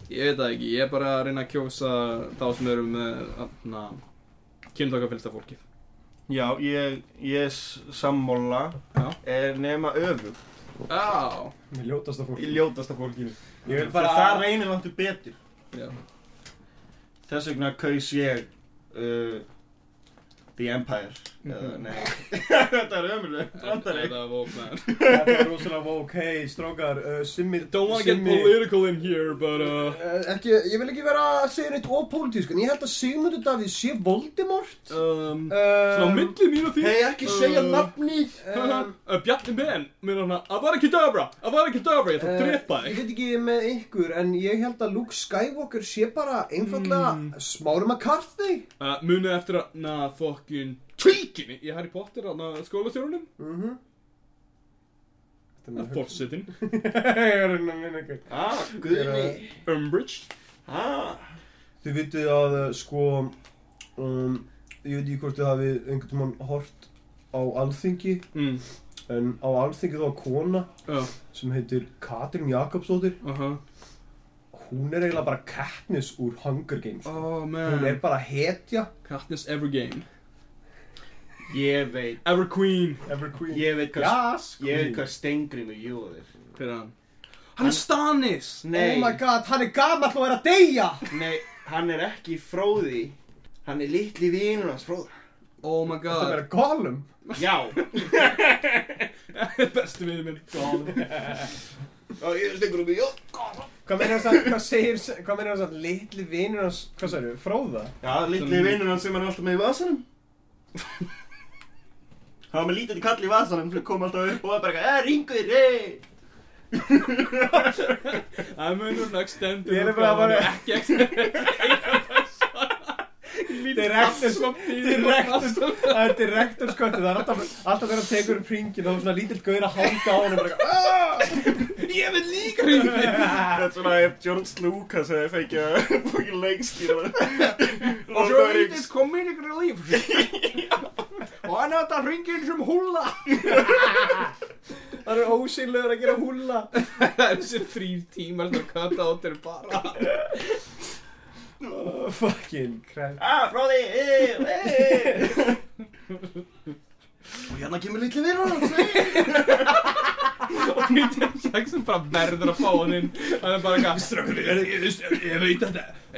Ég veit það ekki, ég er bara að reyna að kjósa Þá sem eru með na, Kynntaka fólki
Já, ég, ég s- sammála.
Já.
Er nema öfug
Já
Mér ljótast að fólk.
Í ljótasta fólkinu
Ég vil
bara. Það reynir langt betur
Já
Þess vegna kaus ég uh, The Empire Eða, nei. Þetta er ömuleg brandari
Þetta var man.
Þetta er rosalega vók, hei, strókar, uh, simmi...
Don't wanna get political in here But uh
Uh, ekki, ég vil ekki vera að segja neitt ópólitísk en ég held að Sigmundur Davíð sé Voldemort.
Um,
uh,
Svona á milli mín og því
Hei, ekki segja
Uh,
nafnið
um,
uh, Bjarni Ben er hana Avada Kedavra Ég ætla að drepa
Ég
þig
veit ekki með ykkur en ég held að Luke Skywalker sé bara einfallega
Mm.
Smári McCarthy.
Uh, Munið eftir að Na fokkin Tvíkinni Í Harry Potter Þarna skólastjórunum.
Mhm.
Forsetin
Ég er að minna ykkur.
Ah, guðni.
Umbridge.
Ah,
Þið vitið að uh, sko um, Ég veit ekki hvort þið hafið einhvern tímann hort á Alþingi
mm.
en á Alþingi þá var kona
uh,
sem heitir Katrin Jakobsdóttir.
Uh -huh.
hún er eiginlega bara Katniss úr Hunger Games.
Oh
hún er bara hetja.
Katniss Ever Game
ég veit.
Ever Queen.
Ever Queen.
Ég veit hvað
Yes,
Ég veit hvað Stengrim er jóðir
Hver er hann? Hann er Stannis
Nei,
Oh my god, hann er gamall og er að deyja.
Nei, hann er ekki fróði. Hann er litli vinur hans fróða
Oh my
Það
god.
er Gollum?
Já.
Bestu við minn
Já, ég er Stengrim er jóð
Hvað meina þess að, hvað segir, hvað meina þess að litli vinur hans, hvað sagður, fróða?
Já, litli vinnur hann sem er alltaf með í vasanum Hann var með lítið kall í vasanum sem kom alltaf upp og var bara eitthvað, eh, ringur, eh
Það er munur nögg stendur
Ég er bara bara-
Ekki ekki Eina persóna
Direktor, direktor, það er direktor skottu, það er alltaf, alltaf þegar hann tekur upp hringin, þá er svona lítill gaur að hanga á hann og bara, "Ah!"
Ég vil líka ringi
Þetta er svona ef George Lucas hefði fengið að fókið leikstýra
Og svo lítið comedic relief Og hann er þetta ringin sem húlla.
Hann er ósynlegur að gera húlla.
Það er þessi þrýr tímar sem kata át er bara
Oh, fucking crap.
Ah, fróði, eh, eh Og hérna kemur litli vinnur hans, eh
Og Peter Jackson bara verður að fá hann inn Hann er bara eitthvað Strákur, ég,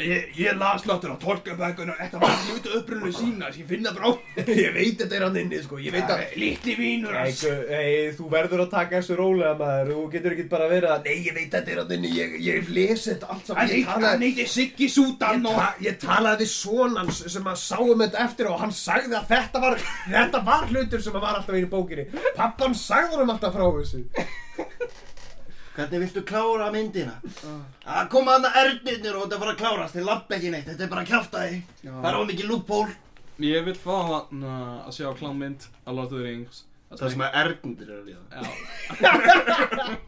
ég, ég, þetta las láttur á tólkabækun og þetta var hluti upprunnu sína ég finna bara á
Ég veit þetta er hann inni, sko, ég veit að...
Lítli vínur
Nei, gu- nei, þú verður að taka þessu rólega maður, þú getur ekki bara verið að, nei, ég veit þetta er hann inni, ég, ég lesi þetta allt saman, ég
heit- hann
talaði...
heiti Siggi Súdan
Ég, ta ég talaði við sonans sem að sáum þetta eftir og hann sagði að þetta var, þetta var hlutur sem að var alltaf í bókinni. Pappan sagði hann alltaf frá þessu.
Hvernig viltu klára myndina? Að koma hann að erðnirnir og þetta bara klárast, þið lapp ekki neitt, þetta er bara kjáftæði Það er ómikið lúppól
Ég vil fá hann að sjá klámynd Lord of the Rings.
Það sem að erðnirnir eru að líða.
Já,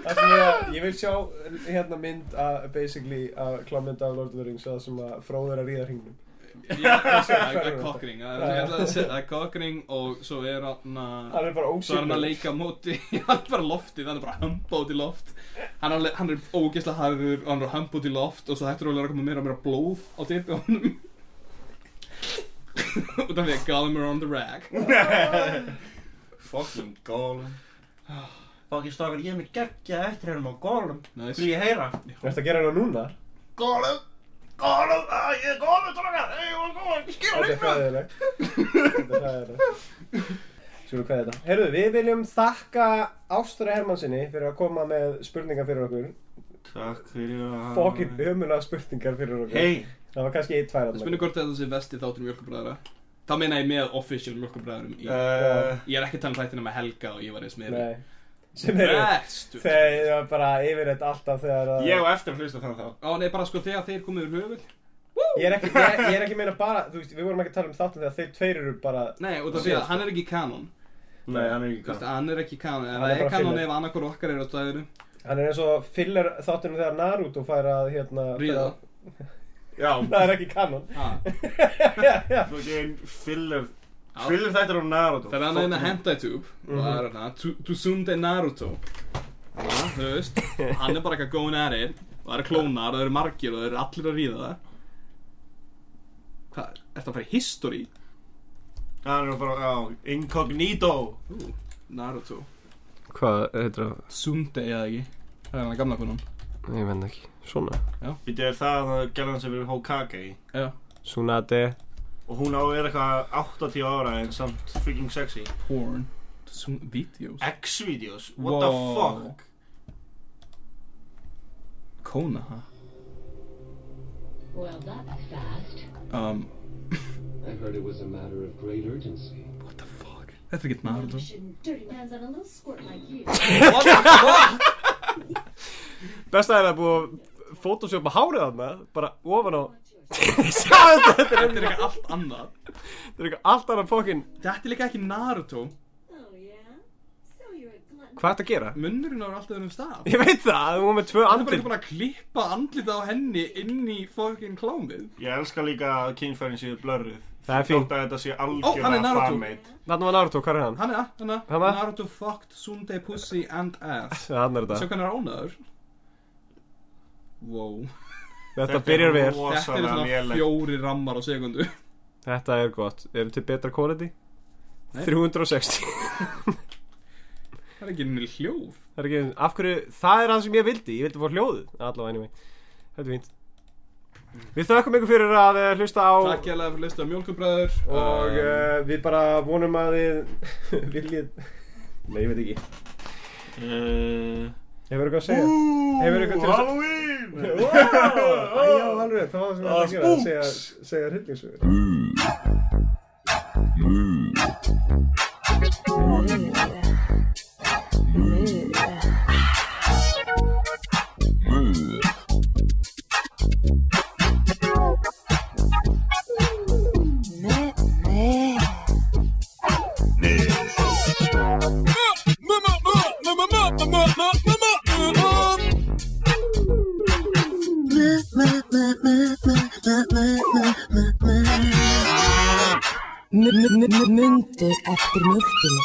Það sem ég, ég vil sjá hérna mynd að, basically, að klámynda af Lord of the Rings, það sem að fróður að ríða hringnum.
Það er kokkring Það er- það kokkring og svo er hann að
Hann er bara
Svo er hann að leika móti, hann er bara loftið, hann er bara humpa út í loft. Hann er, hann er ógeðslega harður og hann er humpa út í loft og svo hættur rólega að koma meira og meira blóð á tipi á honum. Út af því að Gollum on the rag
Fucking Gollum. Fucking strákar, ég er með geggja eftir hérna á Gollum.
Nice.
Vil ég heyra?
Þú ert að gera hérna núna?
Gollum Að ég er Gollum strákar ég er skilur
Þetta er hræðilegt. Þetta er hræðilegt. Skulum hvað er þetta? Herru, við viljum þakka Ástura Hermannsinni fyrir að koma með spurningar fyrir okkur.
Takk fyrir að
Fokkin ömulega spurningar fyrir okkur.
Hei,
Það var kannski eitt tvær
Það spennir hvort þetta sé vesti þáttur mjölkubræðara Það meina ég með official mjölkubræðarum í
uh,
Ég er ekki að tala um þættina með Helga og ég var eins með
Nei. Sem eru,
Bestu
þeir eru bara yfirleitt alltaf þegar að...
ég á eftir að hlusta þannig þá
Á, nei, bara sko þegar þeir komið úr höfuð.
Ég er ekki, ég, ég er ekki meina bara, þú veist, við vorum ekki að tala um þáttum þegar þeir tveir eru bara...
Nei, út af því að hann er ekki kanon.
Nei, hann er ekki
Þú veist,
kann
Hann er ekki kanon. En
Hann
það
er
er
bara
kanon
filler.
ef annarkur okkar er á dæðinu
Hann er eins og filler þáttunum þegar Naruto fær að, hérna...
Ríða.
Já.
Það er ekki kanon.
Ha.
fucking filler Þetta er á Naruto
hann er inn að hentai-tube og
Mhm.
það er hérna "To- Tsunde Naruto Já, þú veist Hann er bara eitthvað going at it og það eru klónar og það eru margir og það eru allir að ríða það Hvað, ertu að fara í history?
Hann er bara, já, incognito
Ú, Naruto
Hvað heitir það?
Tsunde eða ekki Það er hann að gamla konan
Ég venn ekki. Svona.
Þetta er það að gera hann sem er Hokage
Já
Tsunade.
Og hún á að vera eitthvað 80 ára en samt freaking sexy
Porn Videos
X-videos, what the fuck
Kona, ha?
Well, that's fast.
Um,
I heard it was a matter of great urgency.
what the fuck? Þetta er ekki Naruto
Shouldn't dirty hands on a little squirt like you.
What the fuck?
Besta er að búið að photoshopa hárið þarna, bara ofan á... Þetta, er
ekki allt annað
Þetta er eitthvað allt annað fokkin...
Þetta er líka ekki Naruto
Oh.
Hvað er þetta að gera?
Munnurinn er alltaf um stað
Ég veit það, þú var með tvö
Hann er bara
andlit.
að klippa andlita á henni inn í fucking klámið
Ég elska líka að kynfærin séu blörruð
Það er fínt.
Þótt að þetta sé
Ó, hann er
algjörlega
Naruto.
fanmade
Þarna var Naruto, hvað er hann?
Hann er, hann
Hann er?
Naruto fucked Sunday pussy and ass
hann er
Sjá
þetta.
hvernig hann er ánæður Wow
Þetta byrjar vel.
Þetta
rosalega
svona fjóri rammar á sekundu
Þetta er gott. Eru til betra quality?
Nei.
360.
Það er ekki nýl hljóð
Það er ekki, af hverju, það er það sem ég vildi. Ég vildi fá hljóðið. Allavega, anyway. Þetta er fínt. Við þökkum ykkur fyrir að eh, hlusta á
Takk ég alveg fyrir að hlusta á Mjölkubræður
og uh, við bara vonum að þið viljið Nei, ég veit ekki
uh,
Hefur eitthvað að segja? Hefur eitthvað til að...
Halloween!
Wow! Já, alveg, það var það sem ég
Ah,
var að gera, að segja, segja hryllingsögur.
Mundu eftir mjölkinni